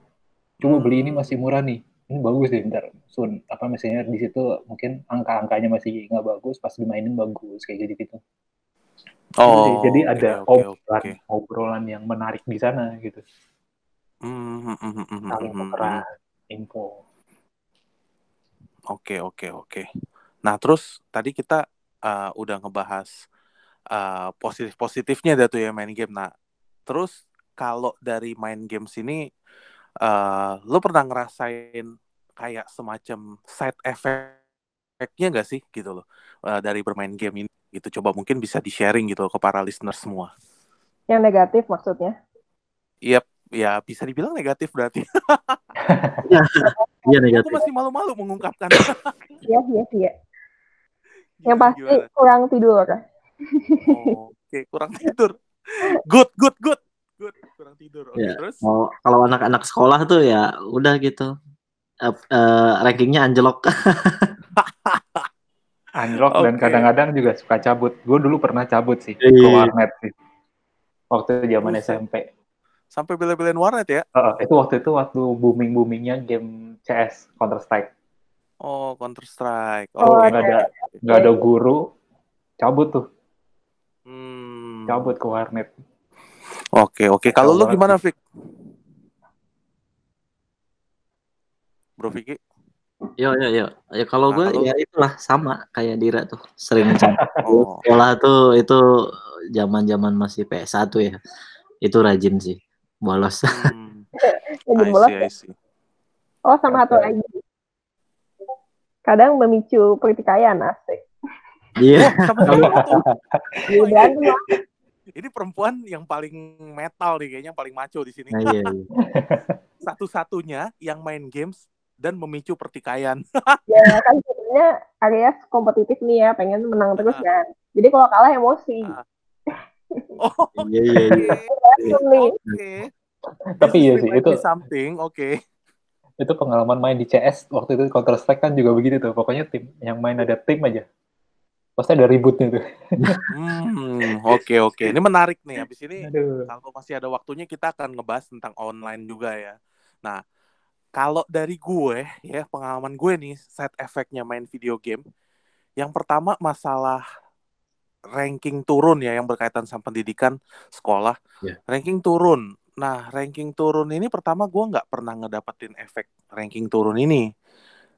Cuma beli ini masih murah nih. Ini bagus deh ntar sun apa misalnya di situ mungkin angka-angkanya masih nggak bagus, pas dimainin bagus kayak gitu gitu.
Oh.
Jadi
oke,
ada
oke,
obrolan,
oke.
obrolan yang menarik di sana gitu.
Hmm, hmm, hmm, hmm, hmm,
Saling
hmm,
tukeran info.
Oke oke oke. Nah terus tadi kita uh, udah ngebahas uh, positif positifnya dah tuh ya main game. Nah terus kalau dari main games ini, uh, lo pernah ngerasain kayak semacam side effect-nya gak sih gitu loh uh, dari bermain game ini? Gitu coba mungkin bisa di sharing gitu ke para listener semua.
Yang negatif maksudnya.
Iya, ya bisa dibilang negatif berarti.
Iya
Aku
negatif.
masih malu-malu mengungkapkan.
Iya, iya, iya. Yang
Gimana,
pasti
gimana?
kurang tidur.
Oh, Oke, kurang tidur. Good, good, good. Good, kurang tidur. Oke,
Ya.
terus?
Mau kalau anak-anak sekolah tuh ya udah gitu. Eh, eh, rankingnya anjlok.
Anjlok dan
Oke.
kadang-kadang juga suka cabut. Gue dulu pernah cabut sih ke
Iya.
warnet sih. Waktu zaman
Buset.
SMP.
Sampai bela-belain warnet ya?
Heeh, itu waktu itu waktu booming boomingnya game CS Counter Strike.
Oh, Counter Strike.
Oh,
Oke.
nggak ada nggak ada guru, cabut tuh,
Hmm.
cabut ke warnet.
Oke, oke. Kalau lu gimana, Fik? Bro Vicky?
Yo yo yo. Ya kalau
Nah,
gue
kalau-
ya itulah sama kayak Dira tuh. Sering.
Oh.
sekolah tuh itu zaman-zaman masih PS1 ya. Itu rajin sih. Bolos.
Hmm. I
bolos
see,
ya.
I see.
Oh, sama satu lagi. Kadang memicu pertikaian, asik.
Iya.
Berantem lah.
Ini perempuan yang paling metal nih kayaknya yang paling maco di sini.
Nah, iya, iya.
Satu-satunya yang main games dan memicu pertikaian.
Ya kan sebenarnya Aries kompetitif nih ya, pengen menang terus
Ah.
kan. Jadi kalau kalah emosi.
Ah. Oh,
Iya, iya, iya.
Oke.
Tapi iya
will
sih, itu-
something. Oke.
itu pengalaman main di CS waktu itu Counter Strike kan juga begitu tuh. Pokoknya tim yang main ada tim aja. Pasti ada ributnya tuh.
Hmm, oke oke. Ini menarik nih. Habis ini
Aduh.
kalau masih ada waktunya kita akan ngebahas tentang online juga ya. Nah, kalau dari gue ya pengalaman gue nih side effect-nya main video game. Yang pertama masalah ranking turun ya yang berkaitan sama pendidikan sekolah.
Yeah.
Ranking turun. Nah, ranking turun ini pertama gue nggak pernah ngedapetin efek ranking turun ini.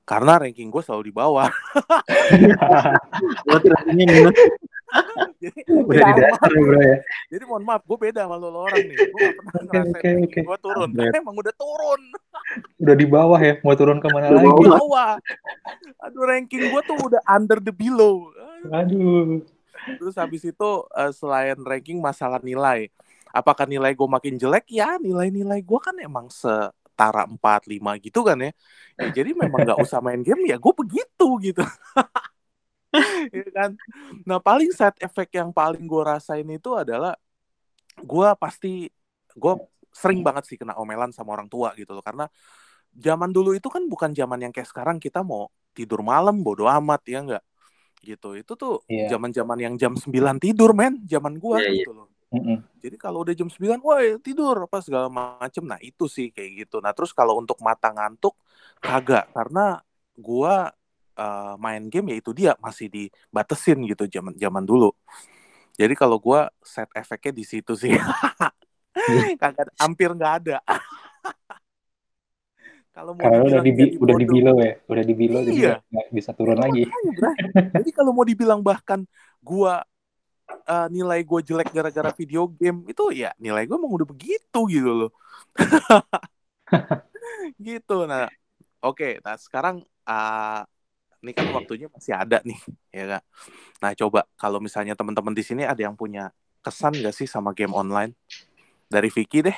Karena ranking gue selalu di bawah.
Berarti rankingnya minus.
jadi,
Udah di
jadi,
dasar ya, bro ya.
jadi mohon maaf, gue beda sama lo orang nih. Gue gak pernah
Oke,
ngerasain ranking
oke.
gue turun. Emang udah turun.
Udah di bawah ya, mau turun ke mana
Di
lagi?
Di
bawah.
bawah. Aduh, ranking gue tuh udah under the below.
Aduh.
Terus habis itu eh, selain ranking masalah nilai. Apakah nilai gue makin jelek? Ya nilai-nilai gue kan emang setara 4, 5 gitu kan ya. ya jadi memang nggak usah main game ya gue begitu gitu. Iya kan? Nah paling side effect yang paling gue rasain itu adalah gue pasti gue sering banget sih kena omelan sama orang tua gitu loh. Karena zaman dulu itu kan bukan zaman yang kayak sekarang kita mau tidur malam bodo amat ya enggak gitu. Itu tuh
Iya.
zaman-zaman yang jam 9 tidur men zaman gua
Iya, iya.
gitu loh.
Mm-mm.
jadi kalau udah jam 9 woi tidur apa segala macem. Nah itu sih kayak gitu. Nah terus kalau untuk mata ngantuk kagak. Karena gua eh, main game ya itu dia masih dibatesin gitu zaman zaman dulu. Jadi kalau gua set efeknya di situ sih kagak hampir nggak ada kalau mau
Karena udah
dibilang
di
jadi
udah di
bodoh,
below ya, udah di below jadi
Iya.
nggak bisa turun lagi.
Makanya. Jadi kalau mau dibilang bahkan gua eh, nilai gue jelek gara-gara video game itu ya nilai gue emang udah begitu gitu loh. gitu. Nah, oke. Nah sekarang eh, ini kan waktunya masih ada nih, ya kak. Nah coba kalau misalnya teman-teman di sini ada yang punya kesan gak sih sama game online? Dari Vicky deh.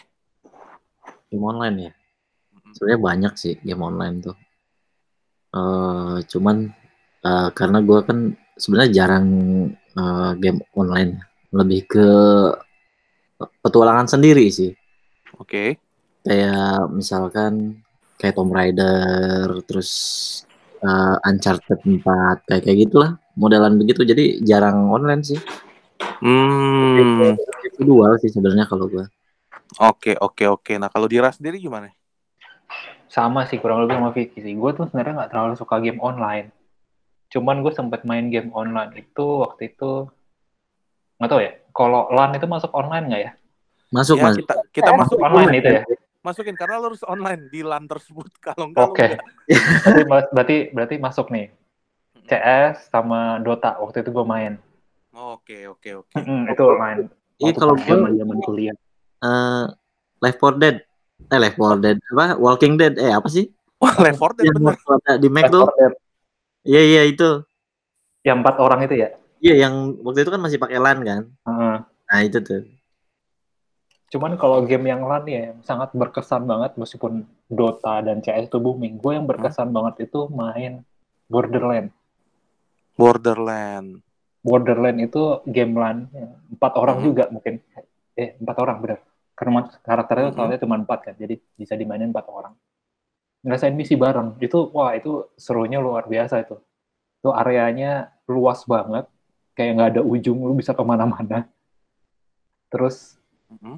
Game online ya. Sebenarnya banyak sih game online tuh. eh cuman eh, karena gue kan sebenarnya jarang eh, game online, lebih ke petualangan sendiri sih.
Oke.
Kayak misalkan kayak Tomb Raider, terus eh, Uncharted 4, kayak kayak gitulah, modelan begitu. Jadi jarang online sih.
Hmm.
Dual sih sebenarnya kalau gue.
Oke oke oke. Nah kalau Dira sendiri gimana?
Sama sih kurang lebih sama Vicky sih. Gue tuh sebenarnya nggak terlalu suka game online. Cuman gue sempet main game online itu waktu itu nggak tahu ya. Kalau LAN itu masuk online nggak ya?
Masuk
Ya,
mas.
kita kita
Eh,
masuk
online itu ya.
masukin karena lo harus online di LAN tersebut kalau enggak
Oke.
enggak.
berarti, berarti berarti masuk nih. CS sama Dota waktu itu gue main.
Oke oke oke.
Mm, itu main.
Iya kalau gue
zaman-zaman kuliah.
Eh Left 4 Dead. Eh Left 4 Dead apa? Walking Dead. Eh apa sih?
Wah Left 4 Dead
Yang
bener.
ada di Mac tuh.
4 Dead.
Iya iya itu.
Yang empat orang itu ya.
Iya yang waktu itu kan masih pakai LAN kan.
Heeh.
Nah itu tuh.
Cuman kalau game yang LAN ya yang sangat berkesan banget meskipun Dota dan CS itu booming. Gue yang berkesan banget itu main Borderland.
Borderland.
Borderland itu game LAN ya, empat orang
Hmm.
juga mungkin. Eh empat orang bener. Karena karakternya
Mhm.
soalnya cuma empat kan, jadi bisa dimainin empat orang. Ngerasain misi bareng itu wah itu serunya luar biasa itu. Itu areanya luas banget, kayak nggak ada ujung, lu bisa ke mana-mana. Terus
Mhm.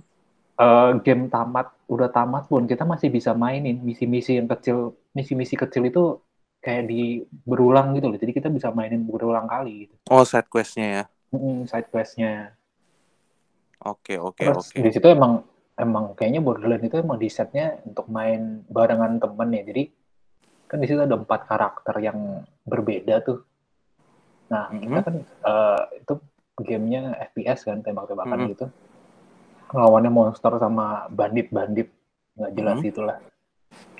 eh, game tamat udah tamat pun kita masih bisa mainin misi-misi yang kecil misi-misi kecil itu kayak di berulang gitu loh jadi kita bisa mainin berulang kali gitu
Oh side questnya ya.
Mm, side questnya
Oke oke
terus
oke.
di situ emang emang kayaknya Borderland itu emang di setnya untuk main barengan temen ya jadi kan di situ ada empat karakter yang berbeda tuh nah kita
Mhm.
kan eh, itu gamenya FPS kan tembak-tembakan
Mhm.
gitu lawannya monster sama bandit-bandit nggak jelas
Mhm.
itulah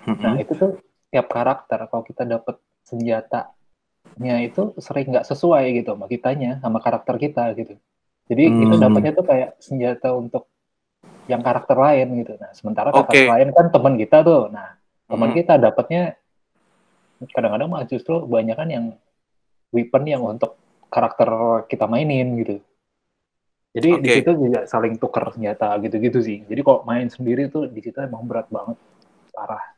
Nah
Mhm.
itu tuh tiap karakter kalau kita dapet senjatanya itu sering nggak sesuai gitu sama kitanya sama karakter kita gitu. Jadi kita
Hmm.
dapatnya tuh kayak senjata untuk yang karakter lain gitu. Nah sementara karakter
Oke.
lain kan teman kita tuh. Nah teman
Mhm.
kita dapatnya kadang-kadang malah justru banyak kan yang weapon yang untuk karakter kita mainin gitu. Jadi di
Oke.
situ juga saling tuker senjata gitu-gitu sih. Jadi kalau main sendiri tuh di situ emang berat banget, parah.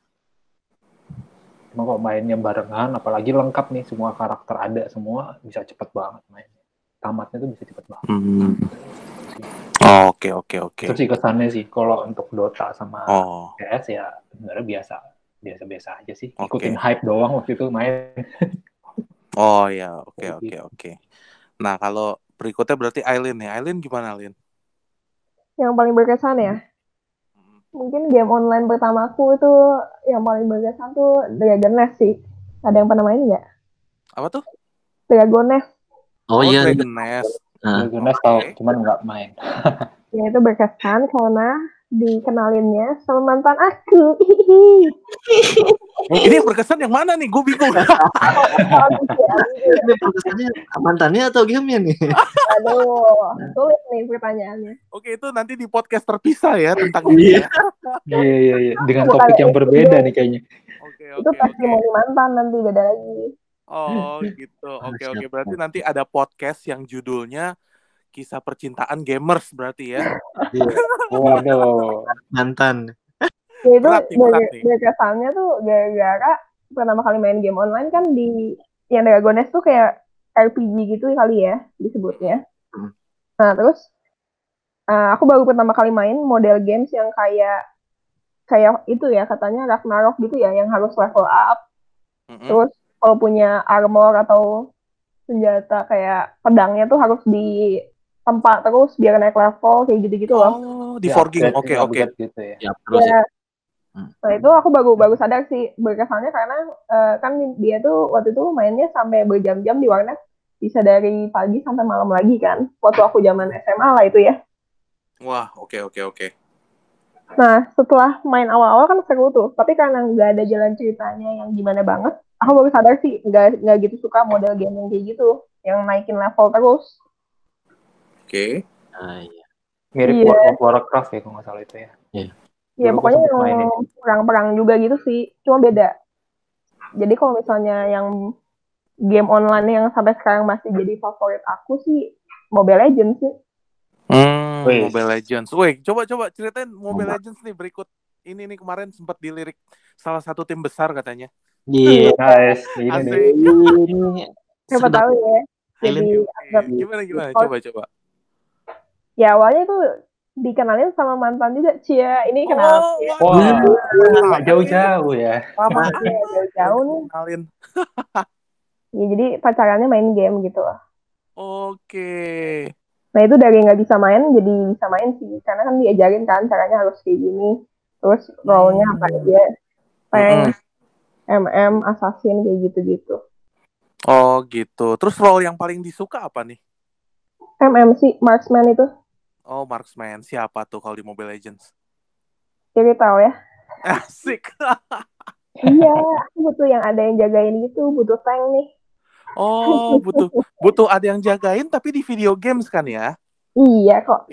Cuma kalau mainnya barengan, apalagi lengkap nih semua karakter ada semua, bisa cepet banget mainnya. Tamatnya tuh bisa cepet banget.
Hmm. Oh, Oke oke oke.
Itu sih kesannya sih. Kalau untuk Dota sama
Oh
CS ya sebenarnya biasa, biasa-biasa aja sih.
Oke.
Ikutin hype doang waktu itu main.
oh ya oke oke oke. Nah kalau berikutnya berarti Aileen ya. Aileen gimana Aileen?
Yang paling berkesan ya?
Hmm.
Mungkin game online pertamaku itu yang paling berkesan tuh Dragon Nest sih. Ada yang pernah main nggak?
Apa tuh?
Dragon Nest.
Oh, iya.
Dragon Nest.
Nah,
Dragon Nest tau, cuman nggak main.
Ya itu berkesan karena dikenalinnya sama mantan aku.
Ini yang berkesan yang mana nih? Gue bingung.
ini perkesannya mantannya atau gamenya nih?
Aduh, sulit nih pertanyaannya.
Oke, itu nanti di podcast terpisah ya tentang ini ya.
Iya iya iya, dengan topik yang
itu.
berbeda nih kayaknya.
Oke,
itu
oke,
pasti
oke.
mau mantan nanti beda lagi.
Oh, gitu. Oke,
Siap,
oke. Berarti nanti ada podcast yang judulnya Kisah Percintaan Gamers berarti ya.
Iya,
Waduh.
mantan.
Ya itu
Berat nih, berat
dari,
nih.
dari kesannya tuh gara-gara pertama kali main game online kan di yang Dragon Nest tuh kayak RPG gitu kali ya disebutnya.
Hmm.
Nah terus eh, aku baru pertama kali main model games yang kayak kayak itu ya katanya Ragnarok gitu ya yang harus level up.
Mm-mm.
Terus kalau punya armor atau senjata kayak pedangnya tuh harus di tempat terus biar naik level kayak gitu-gitu loh.
Oh, di
Ya,
forging. Oke,
ya,
oke.
upgrade Gitu ya.
Ya, terus ya. Hmm.
Nah itu aku baru baru sadar sih berkesannya karena eh, kan dia tuh waktu itu mainnya sampai berjam-jam di warnet bisa dari pagi sampai malam lagi kan waktu aku zaman SMA lah itu ya.
Wah, oke, oke, oke.
Nah setelah main awal-awal kan seru tuh tapi karena nggak ada jalan ceritanya yang gimana banget aku baru sadar sih nggak nggak gitu suka model game yang kayak gitu yang naikin level terus.
Oke.
Ah, iya.
Mirip
Iya.
World of Warcraft ya kalau nggak salah itu ya.
Ya
Dulu gua
pokoknya yang perang-perang juga gitu sih, cuma beda. Jadi kalau misalnya yang game online yang sampai sekarang masih jadi favorit aku sih Mobile Legends sih.
Hmm,
Wih.
Mobile Legends. Wih, coba coba ceritain Mobile
Mobile.
Legends nih berikut. Ini nih kemarin sempat dilirik salah satu tim besar katanya.
Iya.
Nice. Ini
Asik.
nih.
Ini
Siapa tahu ya. Jadi
Gimana gimana? Coba coba.
ya awalnya tuh dikenalin sama mantan juga Cia. Ini kenal
Oh,
ya.
wah,
Wah,
Lama
nggak jauh-jauh ya.
Lama
Iya, jauh-jauh nih.
kenalin.
Ya, jadi pacarannya main game gitu loh.
Oke.
Nah itu dari nggak bisa main jadi bisa main sih. Karena kan diajarin kan caranya harus kayak gini. Terus role-nya apa aja. Tank, MM, assassin kayak gitu-gitu.
Oh gitu. Terus role yang paling disuka apa nih?
MM sih, marksman itu.
Oh marksman. Siapa tuh kalau di Mobile Legends?
Jadi tahu ya.
Asik.
iya, butuh yang ada yang jagain gitu, butuh tank nih.
Oh butuh butuh ada yang jagain tapi di video games kan ya?
Iya kok.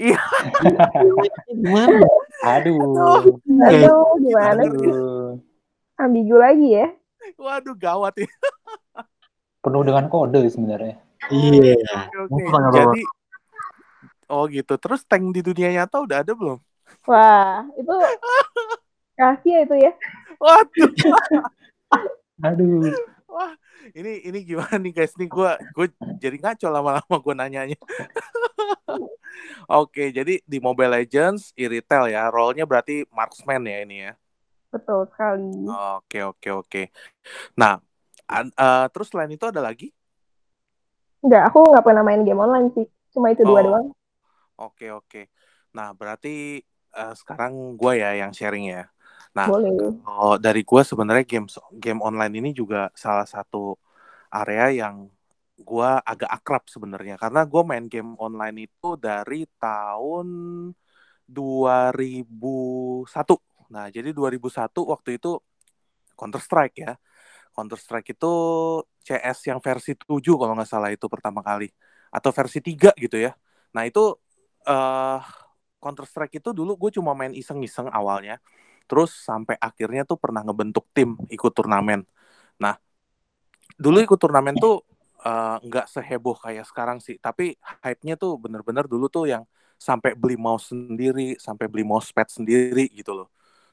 Gimana?
Aduh.
Aduh, gimana sih?
Aduh.
Ambigu lagi ya.
Waduh gawat ya.
Penuh dengan kode sebenarnya.
Iya. Apa, apa.
jadi oh gitu. Terus tank di dunia nyata udah ada belum?
Wah, itu rahasia itu ya.
Waduh.
Aduh.
Wah, ini ini gimana nih guys nih gue gue jadi ngaco lama-lama gue nanyanya. Oke, jadi di Mobile Legends e-retail ya, role-nya berarti marksman ya ini ya.
Betul sekali.
Oke, oke, oke. Nah, eh, terus selain itu ada lagi?
Enggak, aku nggak pernah main game online sih. Cuma itu dua
Oh.
doang.
Oke, oke. Nah, berarti eh, sekarang gue ya yang sharing ya. Nah,
Boleh.
kalau dari gue sebenarnya game game online ini juga salah satu area yang gue agak akrab sebenarnya karena gue main game online itu dari tahun 2001. Nah, jadi 2001 waktu itu Counter Strike ya. Counter Strike itu CS yang versi 7 kalau nggak salah itu pertama kali atau versi 3 gitu ya. Nah, itu eh Counter Strike itu dulu gue cuma main iseng-iseng awalnya. Terus sampai akhirnya tuh pernah ngebentuk tim ikut turnamen. Nah, dulu ikut turnamen tuh eh, nggak seheboh kayak sekarang sih. Tapi hype-nya tuh bener-bener dulu tuh yang sampai beli mouse sendiri, sampai beli mousepad sendiri gitu loh.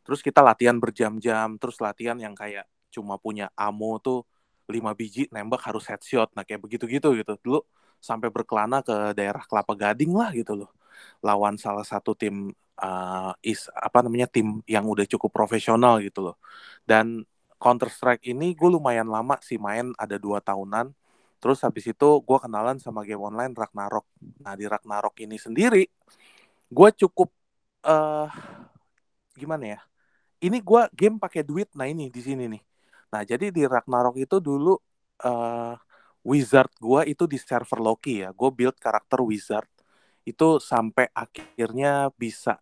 Terus kita latihan berjam-jam, terus latihan yang kayak cuma punya ammo tuh 5 biji nembak harus headshot. Nah, kayak begitu-gitu gitu. Dulu sampai berkelana ke daerah Kelapa Gading lah gitu loh. Lawan salah satu tim uh, is apa namanya tim yang udah cukup profesional gitu loh. Dan Counter Strike ini gue lumayan lama sih main ada dua tahunan. Terus habis itu gue kenalan sama game online Ragnarok. Nah di Ragnarok ini sendiri, gue cukup uh, gimana ya? Ini gue game pakai duit. Nah ini di sini nih. Nah jadi di Ragnarok itu dulu uh, wizard gue itu di server Loki ya. Gue build karakter wizard itu sampai akhirnya bisa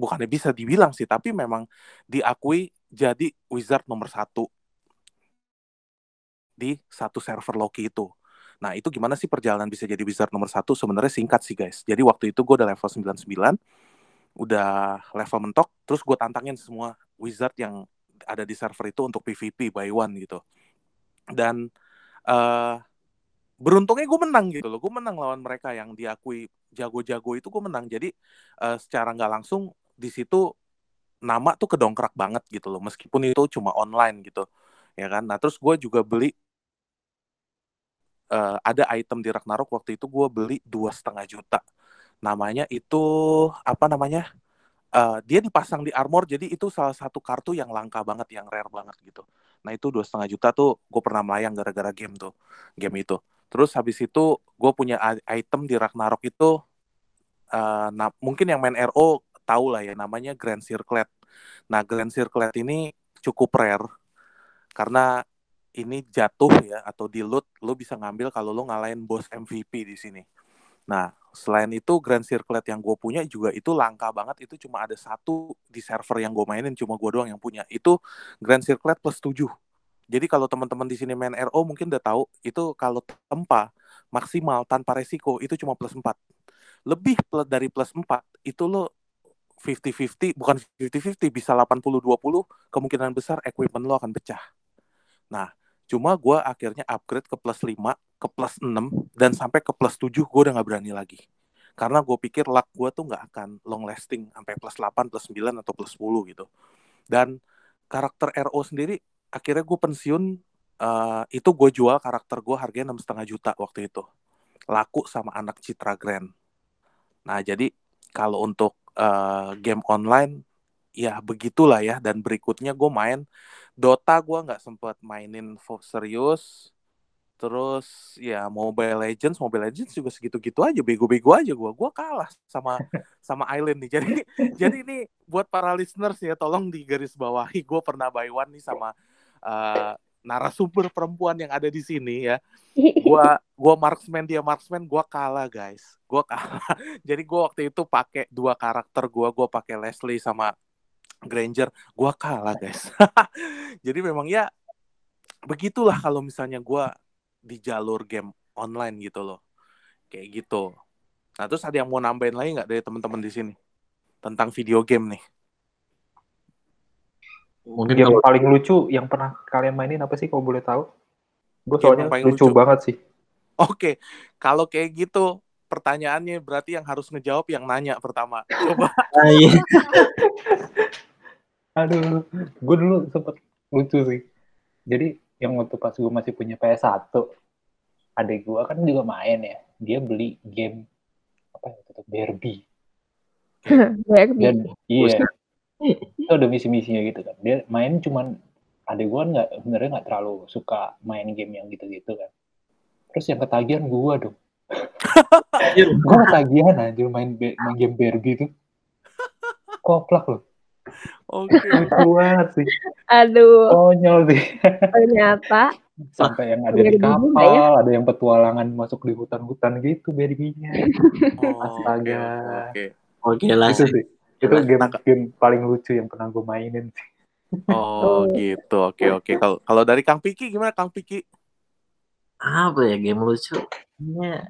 bukannya bisa dibilang sih, tapi memang diakui jadi wizard nomor satu di satu server Loki itu. Nah, itu gimana sih perjalanan bisa jadi wizard nomor satu? Sebenarnya singkat sih, guys. Jadi waktu itu gue udah level 99, udah level mentok, terus gue tantangin semua wizard yang ada di server itu untuk PvP by one gitu. Dan uh, beruntungnya gue menang gitu loh. Gue menang lawan mereka yang diakui jago-jago itu gue menang. Jadi uh, secara nggak langsung di situ nama tuh kedongkrak banget gitu loh. Meskipun itu cuma online gitu. Ya kan. Nah terus gue juga beli uh, ada item di Ragnarok waktu itu gue beli dua setengah juta namanya itu apa namanya uh, dia dipasang di armor jadi itu salah satu kartu yang langka banget yang rare banget gitu nah itu dua setengah juta tuh gue pernah melayang gara-gara game tuh game itu terus habis itu gue punya item di Ragnarok itu uh, nah mungkin yang main RO tahu lah ya namanya Grand Circlet nah Grand Circlet ini cukup rare karena ini jatuh ya atau di loot lo bisa ngambil kalau lo ngalahin bos MVP di sini. Nah, selain itu Grand Circlet yang gue punya juga itu langka banget. Itu cuma ada satu di server yang gue mainin, cuma gue doang yang punya. Itu Grand Circlet plus 7. Jadi kalau teman-teman di sini main RO mungkin udah tahu, itu kalau tempa maksimal tanpa resiko itu cuma plus 4. Lebih dari plus 4 itu lo 50-50, bukan 50-50, bisa 80-20, kemungkinan besar equipment lo akan pecah. Nah, Cuma gue akhirnya upgrade ke plus 5, ke plus 6, dan sampai ke plus 7 gue udah gak berani lagi. Karena gue pikir luck gue tuh gak akan long lasting sampai plus 8, plus 9, atau plus 10 gitu. Dan karakter RO sendiri, akhirnya gue pensiun, uh, itu gue jual karakter gue harganya enam setengah juta waktu itu. Laku sama anak Citra Grand. Nah jadi kalau untuk uh, game online, ya begitulah ya. Dan berikutnya gue main Dota gue nggak sempet mainin serius. Terus ya Mobile Legends Mobile Legends juga segitu-gitu aja bego-bego aja gue gue kalah sama sama Island nih. Jadi jadi ini buat para listeners ya tolong di garis bawahi gue pernah buy one nih sama uh, narasumber perempuan yang ada di sini ya gue gue marksman dia marksman gue kalah guys gue kalah jadi gue waktu itu pakai dua karakter gue gue pakai Leslie sama Granger, gue kalah guys. Jadi memang ya begitulah kalau misalnya gue di jalur game online gitu loh, kayak gitu. Nah terus ada yang mau nambahin lagi nggak dari teman-teman di sini tentang video game nih?
Mungkin yang kalau... paling lucu yang pernah kalian mainin apa sih kalau boleh tahu? Gue soalnya lucu, lucu banget sih.
Oke, kalau kayak gitu pertanyaannya berarti yang harus ngejawab yang nanya pertama. Coba. Ah, iya.
Aduh, gue dulu sempet lucu sih. Jadi yang waktu pas gue masih punya PS1, adik gue kan juga main ya. Dia beli game apa ya itu Barbie.
Barbie. Dan
iya. Itu ada misi-misinya gitu kan. Dia main cuman adik gue nggak sebenarnya nggak terlalu suka main game yang gitu-gitu kan. Terus yang ketagihan gue dong. gue ketagihan aja main, main game Barbie tuh. Koplak loh
Oke. Okay.
banget sih.
Aduh.
Konyol sih.
Ternyata.
Sampai yang ada di kapal, ya? ada yang petualangan masuk di hutan-hutan gitu berbinya. Oh, Astaga.
Oke. Oke okay. lah sih.
Itu game, game paling lucu yang pernah gue mainin sih.
Oh, gitu. Oke, oke. Kalau kalau dari Kang Piki gimana Kang Piki?
Apa ya game lucu? Ini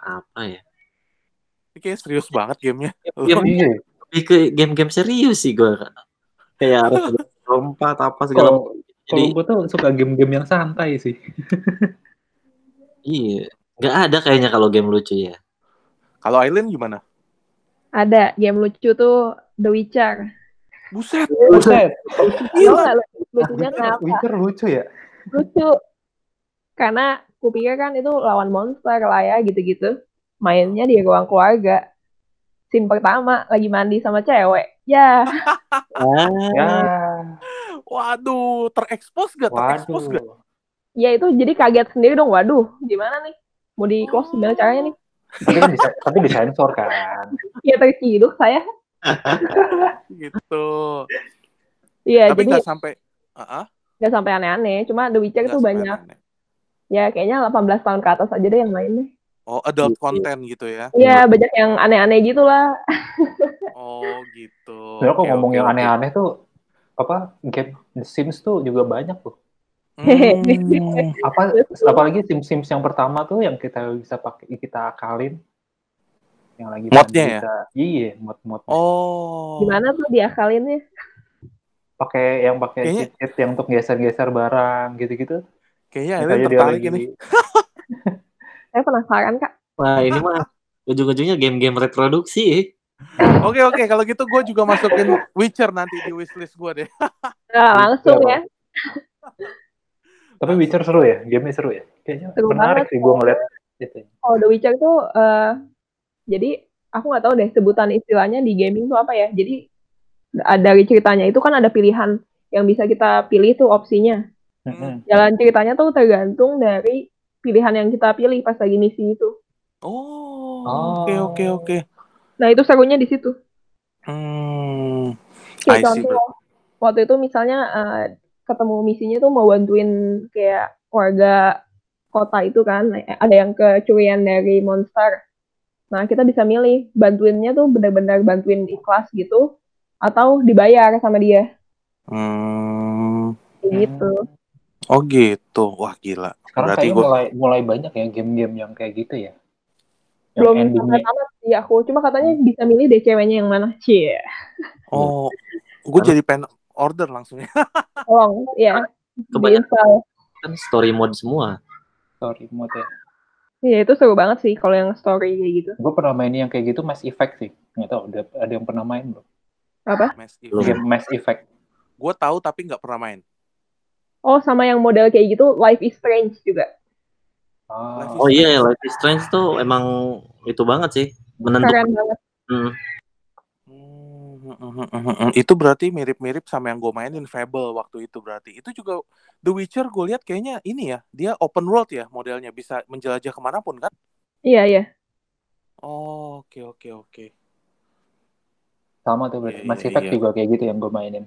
apa ya?
Kayak serius banget gamenya.
Game, iya lebih ke game-game serius sih gue kayak harus lompat apa segala
macam. Jadi gue tuh suka game-game yang santai sih.
iya, nggak ada kayaknya kalau game lucu ya.
Kalau Aileen gimana?
Ada game lucu tuh The Witcher.
Buset.
Buset.
Iya, lucunya kenapa?
Witcher lucu ya?
Lucu. Karena kupikir kan itu lawan monster lah ya gitu-gitu. Mainnya di ruang keluarga scene pertama lagi mandi sama cewek. Ya.
ya.
Waduh, terekspos gak? Terekspos gak?
Ya itu jadi kaget sendiri dong. Waduh, gimana nih? Mau di close gimana caranya nih?
Tapi kan disa tapi disensor kan.
Ya terciduk saya
gitu.
Iya
tapi
jadi
nggak sampai uh
nggak sampai aneh-aneh cuma The Witcher
nggak
tuh banyak.
aneh.
ya kayaknya 18 tahun ke atas aja deh yang main deh.
Oh adult
Gitu.
content gitu ya?
Iya banyak yang aneh-aneh gitu lah
oh gitu.
Kok
Oke,
ngomong
oke,
yang aneh-aneh tuh apa game The Sims tuh juga banyak tuh
Hmm.
apa apalagi Sims Sims yang pertama tuh yang kita bisa pakai kita akalin. Yang lagi
Modnya ya?
bisa iya mod mod.
Oh.
Gimana tuh diakalinnya?
Pakai yang pakai
Kayaknya-
cheat yang untuk geser-geser barang gitu-gitu.
Kayaknya
dia
tertarik
lagi-
ini.
saya penasaran kak.
Wah ini mah ujung-ujungnya game-game reproduksi.
oke oke. Kalau gitu gue juga masukin Witcher nanti di wishlist gue deh.
Nah, langsung ya
tapi Witcher seru ya gamenya seru ya kayaknya
Seru
menarik
banget.
sih gue ngeliat gitu
Oh, The Witcher tuh eh jadi aku nggak tahu deh sebutan istilahnya di gaming tuh apa ya. Jadi da- dari ceritanya itu kan ada pilihan yang bisa kita pilih tuh opsinya.
Mm-mm.
Jalan ceritanya tuh tergantung dari pilihan yang kita pilih pas lagi misi itu.
oh
Oh.
oke oke oke
Nah, itu serunya di situ.
hmm I see,
contoh waktu itu misalnya eh, ketemu misinya tuh mau bantuin kayak warga kota itu kan. Ada yang kecurian dari monster. Nah, kita bisa milih bantuinnya tuh benar-benar bantuin ikhlas gitu atau dibayar sama dia.
Hmm.
Gitu.
oh gitu. Wah gila.
Sekarang
berarti
kayaknya
gue
mulai mulai banyak ya game-game yang kayak gitu ya? Yang
Belum sampai tamat sih aku, cuma katanya bisa milih deh ceweknya yang mana. Cie.
oh gue jadi pengen order langsung ya
Tolong ya.
Kebanyakan
Diinstal.
kan story mode semua.
story mode ya
Iya, itu seru banget sih kalau yang story kayak gitu.
gue pernah main yang kayak gitu Mass Effect sih nggak tahu ada, ada yang pernah main belum
Apa?
Mass. Effect
game Mass Effect
gue tahu tapi nggak pernah main
Oh, sama yang model kayak gitu, Life is Strange juga.
ah,
Life
Oh iya, Life is Strange tuh emang itu banget sih. Menentukan.
Keren banget.
Hmm.
Itu berarti mirip-mirip sama yang gue mainin Fable waktu itu berarti. Itu juga The Witcher gue lihat kayaknya ini ya, dia open world ya modelnya bisa menjelajah ke mana pun kan?
Iya, iya.
Oh, oke oke oke.
sama tuh berarti
Iya,
Mass Effect juga kayak gitu yang gue mainin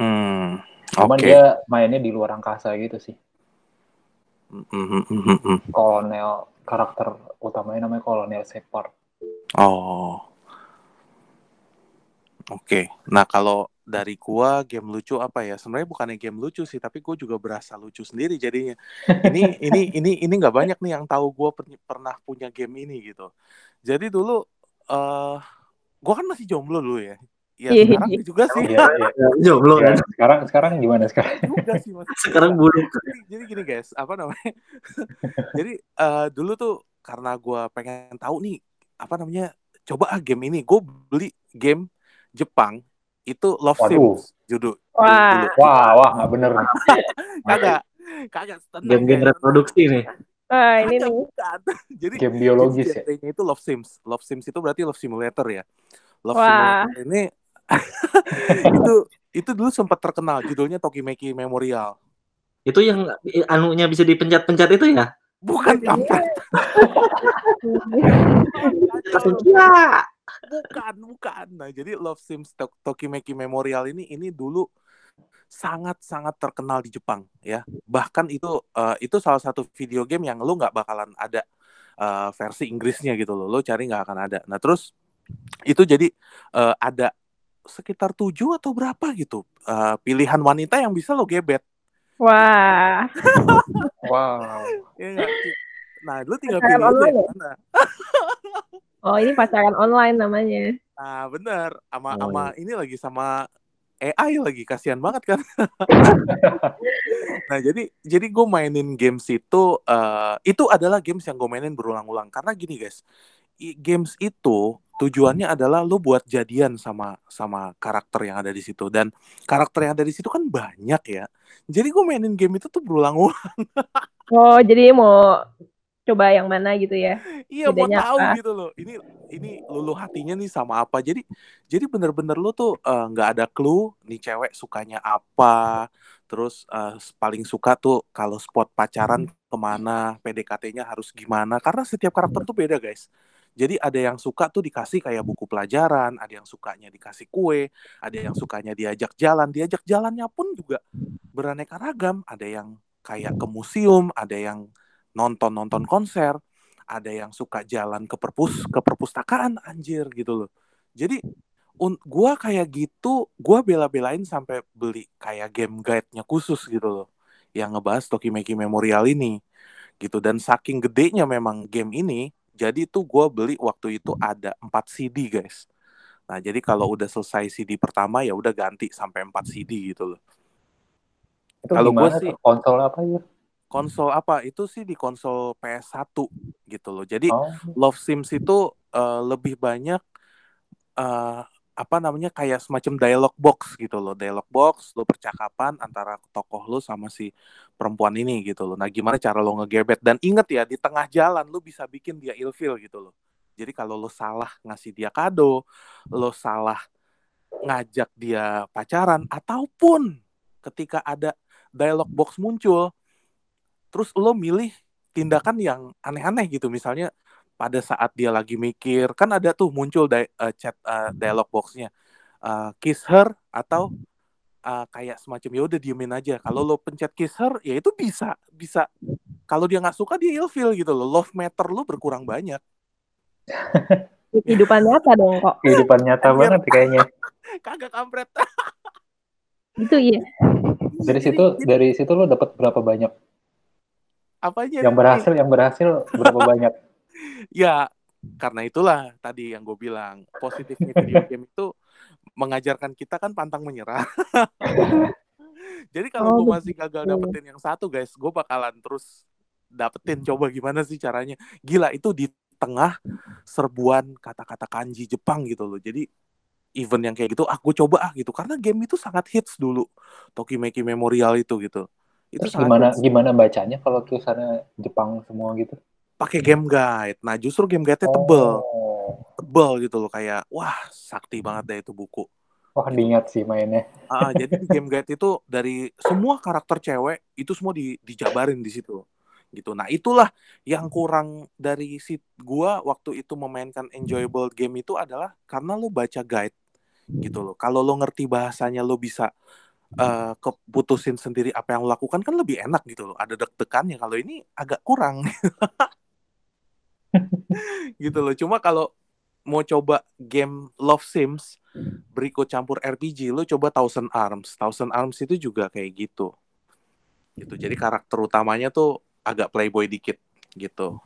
Hmm,
cuman dia mainnya di luar angkasa gitu sih
hmm, hmm, hmm.
kolonel karakter utamanya namanya kolonel Shepard
Oh, oke. Nah kalau dari gua game lucu apa ya? Sebenarnya bukannya game lucu sih, tapi gue juga berasa lucu sendiri jadinya. Ini ini ini ini nggak banyak nih yang tahu gue pernah punya game ini gitu. Jadi dulu eh gue kan masih jomblo dulu ya. Ya
Iya.
sekarang juga sih.
Iya, iya.
Jomblo
Ya,
kan.
sekarang sekarang gimana sekarang
juga sih Mas.
Sekarang buruk.
jadi, jadi gini guys, apa namanya? jadi eh, dulu tuh karena gue pengen tahu nih apa namanya, coba ah game ini, gue beli game Jepang itu Love
Waduh.
Sims judul.
Wah.
dulu.
wah wah nggak bener
Kagak, kagak. tenang,
Game-game
guys,
reproduksi nih.
Wah, ini nih.
bukan. Jadi
game biologis ya
itu Love Sims. Love Sims itu berarti Love Simulator ya. Love
Wah.
Simulator ini itu itu dulu sempat terkenal judulnya Tokimeki Memorial.
Itu yang anunya bisa dipencet-pencet itu ya?
Bukan kampret.
Langsung gila.
Bukan bukan. Nah jadi Love Sims Tok- Tokimeki Memorial ini ini dulu sangat sangat terkenal di Jepang ya. Bahkan itu eh, itu salah satu video game yang lu nggak bakalan ada eh, versi Inggrisnya gitu loh. Lo cari nggak akan ada. Nah terus itu jadi eh, ada sekitar tujuh atau berapa gitu eh, pilihan wanita yang bisa lo gebet.
Wah.
wow.
Ya nah lu tinggal pilih aja
ya?
mana
Oh, ini pacaran online namanya.
nah bener. Sama
Oh,
sama ini lagi sama AI lagi kasihan banget kan. Nah jadi jadi gue mainin games itu eh, itu adalah games yang gue mainin berulang-ulang. Karena gini guys games itu tujuannya adalah lo buat jadian sama sama karakter yang ada di situ. Dan karakter yang ada di situ kan banyak ya. Jadi gue mainin game itu tuh berulang-ulang.
Oh, jadi mau coba yang mana gitu ya?
iya mau
Bedanya
tahu
apa?
gitu loh ini ini lulu hatinya nih sama apa jadi jadi bener-bener lo tuh eh, nggak ada clue nih cewek sukanya apa terus eh, paling suka tuh kalau spot pacaran ke mana PDKT-nya harus gimana karena setiap karakter tuh beda guys Jadi ada yang suka tuh dikasih kayak buku pelajaran, ada yang sukanya dikasih kue, ada yang sukanya diajak jalan. Diajak jalannya pun juga beraneka ragam. Ada yang kayak ke museum, ada yang nonton-nonton konser, ada yang suka jalan ke perpus ke perpustakaan anjir gitu loh. Jadi un gua kayak gitu, gua bela-belain sampai beli kayak game guide-nya khusus gitu loh yang ngebahas Tokimeki Memorial ini gitu dan saking gedenya memang game ini jadi tuh gue beli waktu itu ada 4 CD guys. Nah jadi kalau udah selesai CD pertama ya udah ganti sampai 4 CD gitu loh.
Kalau gue sih konsol apa ya?
Konsol apa? Itu sih di konsol PS1 gitu loh. Jadi oh. Love Sims itu uh, lebih banyak uh, apa namanya kayak semacam dialog box gitu loh dialog box lo percakapan antara tokoh lo sama si perempuan ini gitu loh nah gimana cara lo ngegebet dan inget ya di tengah jalan lo bisa bikin dia ilfil gitu loh jadi kalau lo salah ngasih dia kado lo salah ngajak dia pacaran ataupun ketika ada dialog box muncul terus lo milih tindakan yang aneh-aneh gitu. Misalnya pada saat dia lagi mikir kan ada tuh muncul di, uh, chat uh, dialog boxnya. Uh, kiss her atau uh, kayak semacam ya udah diemin aja. Kalau lo pencet kiss her ya itu bisa bisa. Kalau dia nggak suka dia ilfil gitu loh. Love meter lo berkurang banyak.
Kehidupan nyata dong kok.
Kehidupan nyata banget kayaknya.
Kagak kampret.
Itu iya.
Dari situ dari situ lo dapat berapa banyak
apanya
yang berhasil yang berhasil berapa banyak
ya karena itulah tadi yang gue bilang positifnya video game itu mengajarkan kita kan pantang menyerah. Jadi kalau oh, gue masih gagal dapetin yang satu guys, gue bakalan terus dapetin coba gimana sih caranya. Gila itu di tengah serbuan kata-kata kanji Jepang gitu loh. Jadi event yang kayak gitu, ah gue coba ah gitu. Karena game itu sangat hits dulu. Tokimeki Memorial itu gitu. Itu
Terus gimana hits. gimana bacanya kalau tulisannya Jepang semua gitu?
pakai game guide. Nah, justru game guide-nya tebel. Oh. Tebel gitu loh kayak wah, sakti banget deh itu buku.
Wah, diingat sih mainnya.
Ah, jadi di game guide itu dari semua karakter cewek itu semua di, dijabarin di situ. Gitu. Nah, itulah yang kurang dari si gua waktu itu memainkan enjoyable game itu adalah karena lo baca guide gitu loh. Kalau lo ngerti bahasanya lo bisa uh, keputusin sendiri apa yang lo lakukan kan lebih enak gitu loh. Ada deg-degannya. Kalau ini agak kurang. gitu loh. Cuma kalau mau coba game Love Sims berikut campur RPG, lo coba Thousand Arms. Thousand Arms itu juga kayak gitu. Gitu. Jadi karakter utamanya tuh agak playboy dikit gitu.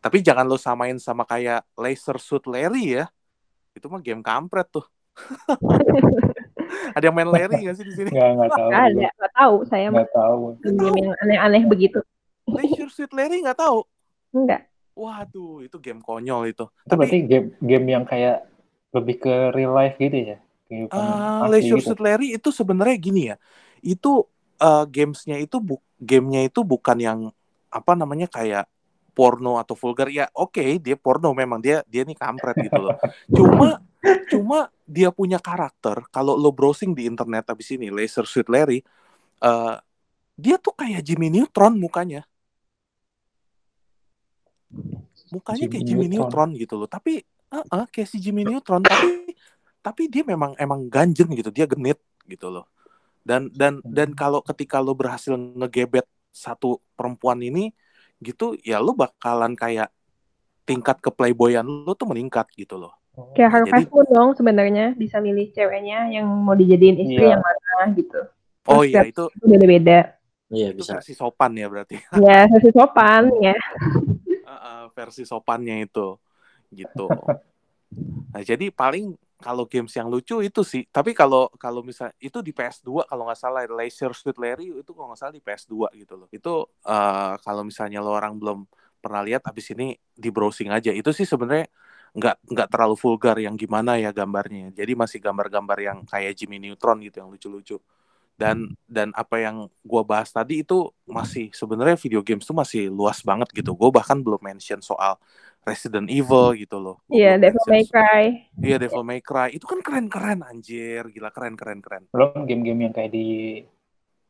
Tapi jangan lo samain sama kayak Laser Suit Larry ya. Itu mah game kampret tuh. ada yang main Larry gak sih di sini?
Gak, gak tahu.
Gak ada, gak tahu. Saya
gak tahu.
Game yang aneh-aneh begitu.
Laser Suit Larry gak tahu?
Enggak.
Waduh, itu game konyol itu.
Itu Tapi, berarti game game yang kayak lebih ke real life gitu ya?
Uh, Leisure gitu. Suit Larry itu sebenarnya gini ya. Itu uh, gamesnya itu bu gamenya itu bukan yang apa namanya kayak porno atau vulgar ya oke okay, dia porno memang dia dia nih kampret gitu loh cuma cuma dia punya karakter kalau lo browsing di internet abis ini Laser Suit Larry uh, dia tuh kayak Jimmy Neutron mukanya. Mukanya Jimmy kayak Jimmy Neutron. Neutron gitu loh. Tapi uh -uh, kayak si Jimmy Neutron tapi tapi dia memang emang ganjen gitu dia genit gitu loh. Dan dan dan kalau ketika lo berhasil ngegebet satu perempuan ini gitu ya lo bakalan kayak tingkat keplayboyan lo tuh meningkat gitu loh
kayak nah, Harvest Moon dong sebenarnya bisa milih ceweknya yang mau dijadiin istri iya. yang mana gitu
Terus oh iya itu
beda-beda
iya bisa versi sopan ya berarti
ya versi sopan ya
versi sopannya itu gitu. Nah, jadi paling kalau games yang lucu itu sih. Tapi kalau kalau misal itu di PS2 kalau nggak salah Leisure Suit Larry itu kalau nggak salah di PS2 gitu loh. Itu uh, kalau misalnya lo orang belum pernah lihat abis ini di browsing aja. Itu sih sebenarnya nggak nggak terlalu vulgar yang gimana ya gambarnya. Jadi masih gambar-gambar yang kayak Jimmy Neutron gitu yang lucu-lucu. Dan dan apa yang gue bahas tadi itu masih sebenarnya video games tuh masih luas banget gitu. Gue bahkan belum mention soal Resident Evil gitu loh.
Iya yeah, Devil May Cry.
Iya yeah, Devil May Cry. Itu kan keren keren anjir. Gila keren keren keren
belum game-game yang kayak di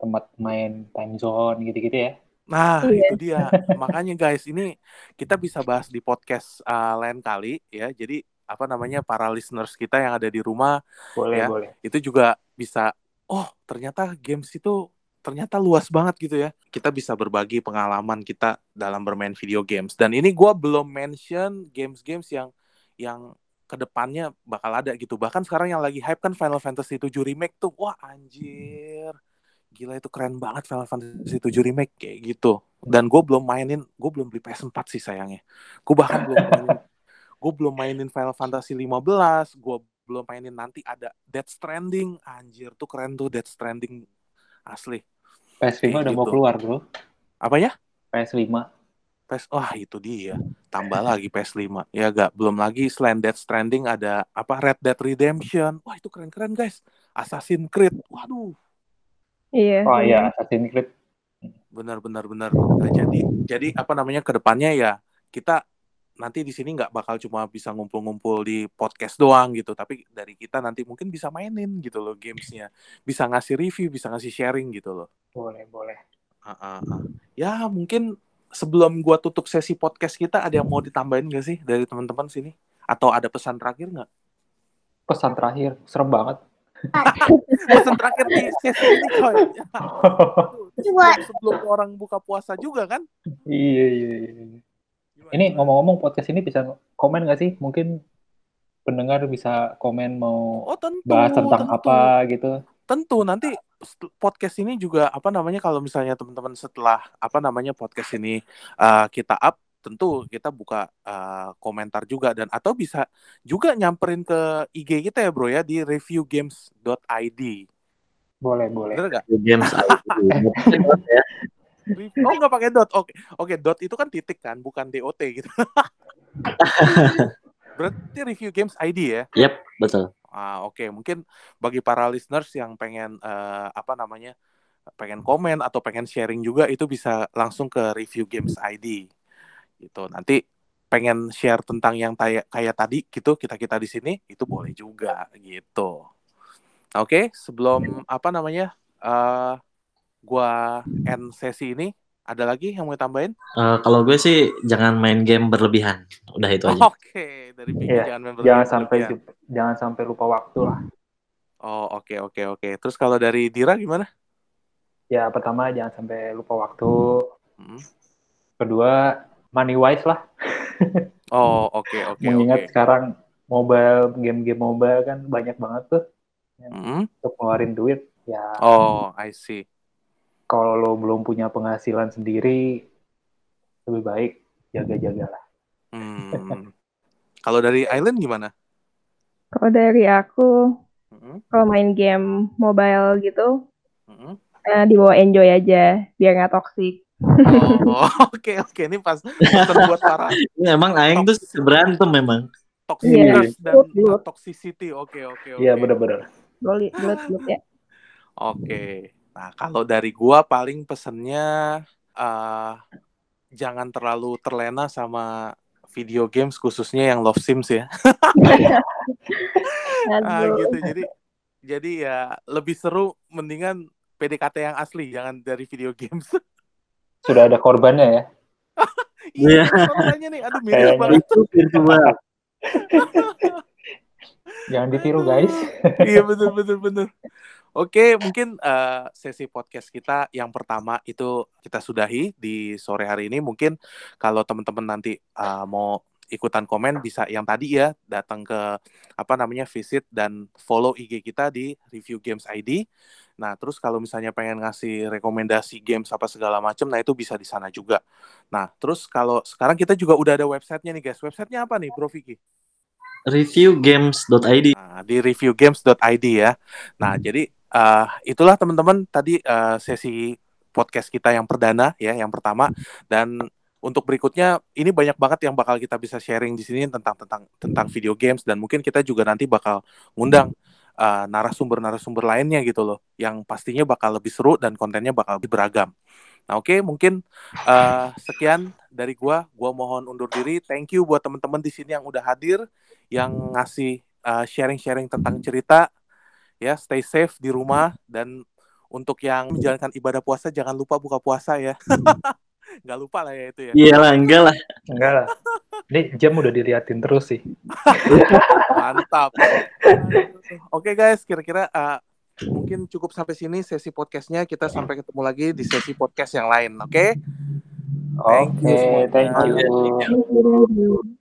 tempat main time zone gitu-gitu ya
Nah,
Iya.
itu dia. Makanya guys, ini kita bisa bahas di podcast uh, lain kali ya. Jadi apa namanya para listeners kita yang ada di rumah
Boleh,
Ya.
boleh.
itu juga bisa oh, ternyata games itu ternyata luas banget gitu ya. Kita bisa berbagi pengalaman kita dalam bermain video games. Dan ini gua belum mention games-games yang yang ke depannya bakal ada gitu. Bahkan sekarang yang lagi hype kan Final Fantasy 7 Remake tuh. Wah, anjir. Gila itu keren banget Final Fantasy 7 Remake kayak gitu. Dan gue belum mainin, gue belum beli PS4 sih sayangnya. Gue bahkan belum mainin, gue belum mainin Final Fantasy 15, gue belum mainin nanti ada Death Stranding. Anjir tuh keren tuh Death Stranding asli.
PS5
Kayak
udah mau
gitu.
keluar, bro.
Apa ya?
PS5.
PS, wah itu dia. Tambah lagi PS5. Ya gak, belum lagi selain Death Stranding ada apa Red Dead Redemption. Wah itu keren-keren guys. Assassin's Creed. Waduh.
Iya.
Oh iya, Assassin's Creed.
benar benar benar Nah, jadi jadi apa namanya ke depannya ya kita nanti di sini nggak bakal cuma bisa ngumpul-ngumpul di podcast doang gitu tapi dari kita nanti mungkin bisa mainin gitu loh gamesnya bisa ngasih review bisa ngasih sharing gitu loh
Boleh, boleh.
Ah, ah, ah. ya mungkin sebelum gua tutup sesi podcast kita ada yang mau ditambahin gak sih dari teman-teman sini atau ada pesan terakhir nggak
Pesan terakhir, serem banget.
Pesan terakhir di sesi ini coy sebelum, sebelum orang buka puasa juga kan
iya, iya, iya. Ini ngomong-ngomong podcast ini bisa komen nggak sih? Mungkin pendengar bisa komen mau
oh tentu
bahas tentang
tentu.
apa gitu.
tentu nanti st- podcast ini juga apa namanya kalau misalnya teman-teman setelah apa namanya podcast ini uh, kita up tentu kita buka uh, komentar juga dan atau bisa juga nyamperin ke IG kita ya bro ya di reviewgames.id
Boleh, boleh.
bener gak?
Games
Oh nggak pakai dot oke oke dot itu kan titik kan bukan dot gitu berarti review games ID ya
Yap, betul.
Ah, oke, mungkin bagi para listeners yang pengen eh, apa namanya? pengen komen atau pengen sharing juga itu bisa langsung ke review games ID. Gitu. Nanti pengen share tentang yang kayak kayak tadi gitu kita-kita di sini itu boleh juga gitu. Oke, sebelum apa namanya? eh gua end sesi ini ada lagi yang mau tambahin?
Eh, kalau gue sih jangan main game berlebihan. Udah itu aja.
Oke, dari Vicky
Iya,
jangan main
Jangan
berlebihan.
sampai jangan sampai lupa waktu lah.
Oh, oke oke oke. Terus kalau dari Dira gimana?
Ya, pertama jangan sampai lupa waktu.
Hmm.
Kedua, money wise lah.
Oh, oke oke
Mengingat
oke.
sekarang mobile game-game mobile kan banyak banget tuh
Mm-mm.
untuk ngeluarin duit. Ya,
Oh, I see.
kalau lo belum punya penghasilan sendiri, lebih baik jaga-jaga lah.
Hmm. Kalau dari Island gimana?
Kalau dari aku,
Mm-mm.
kalau main game mobile gitu,
Mm-mm.
eh, dibawa enjoy aja, biar nggak toxic.
Oh, oke oke ini pas pesan buat para
Ini emang Aing tuh berantem memang.
toxic
Iya.
dan
Betul.
toxicity. Oke oke oke.
Iya, bener-bener.
Golit, golit, golit ya.
Oke. Nah, kalau dari gua paling pesennya eh jangan terlalu terlena sama video games khususnya yang Love Sims ya. Ah,
Aduh.
gitu. Jadi jadi ya lebih seru mendingan PDKT yang asli, jangan dari video games.
Sudah ada korbannya ya.
Iya,
Iya.
korbannya nih. Aduh,
Kayaknya.
banget.
Itu virtual.
Jangan ditiru, guys.
iya betul betul betul. Oke, mungkin eh, sesi podcast kita yang pertama itu kita sudahi di sore hari ini. Mungkin kalau teman-teman nanti eh, mau ikutan komen bisa yang tadi ya datang ke apa namanya visit dan follow IG kita di Review Games ID. Nah, terus kalau misalnya pengen ngasih rekomendasi games apa segala macam, nah itu bisa di sana juga. Nah, terus kalau sekarang kita juga udah ada websitenya nih guys. Websitenya apa nih, Bro Vicky?
Reviewgames.id.
Nah, di reviewgames.id ya. Nah, jadi eh, itulah teman-teman tadi eh, sesi podcast kita yang perdana ya, yang pertama dan untuk berikutnya ini banyak banget yang bakal kita bisa sharing di sini tentang tentang tentang video games dan mungkin kita juga nanti bakal ngundang eh, narasumber-narasumber lainnya gitu loh yang pastinya bakal lebih seru dan kontennya bakal lebih beragam. Nah, oke, mungkin eh, sekian dari gua. Gua mohon undur diri. Thank you buat teman-teman di sini yang udah hadir yang ngasih uh, sharing-sharing tentang cerita ya stay safe di rumah dan untuk yang menjalankan ibadah puasa jangan lupa buka puasa ya. Nggak lupa lah ya itu ya.
Iya lah, enggak lah.
Enggak lah. Ini jam udah diliatin terus sih.
Mantap. Oke guys, kira-kira uh, mungkin cukup sampai sini sesi podcastnya. Kita sampai ketemu lagi di sesi podcast yang lain. Oke? Thank you
Oke,
semuanya.
thank you.
Thank you.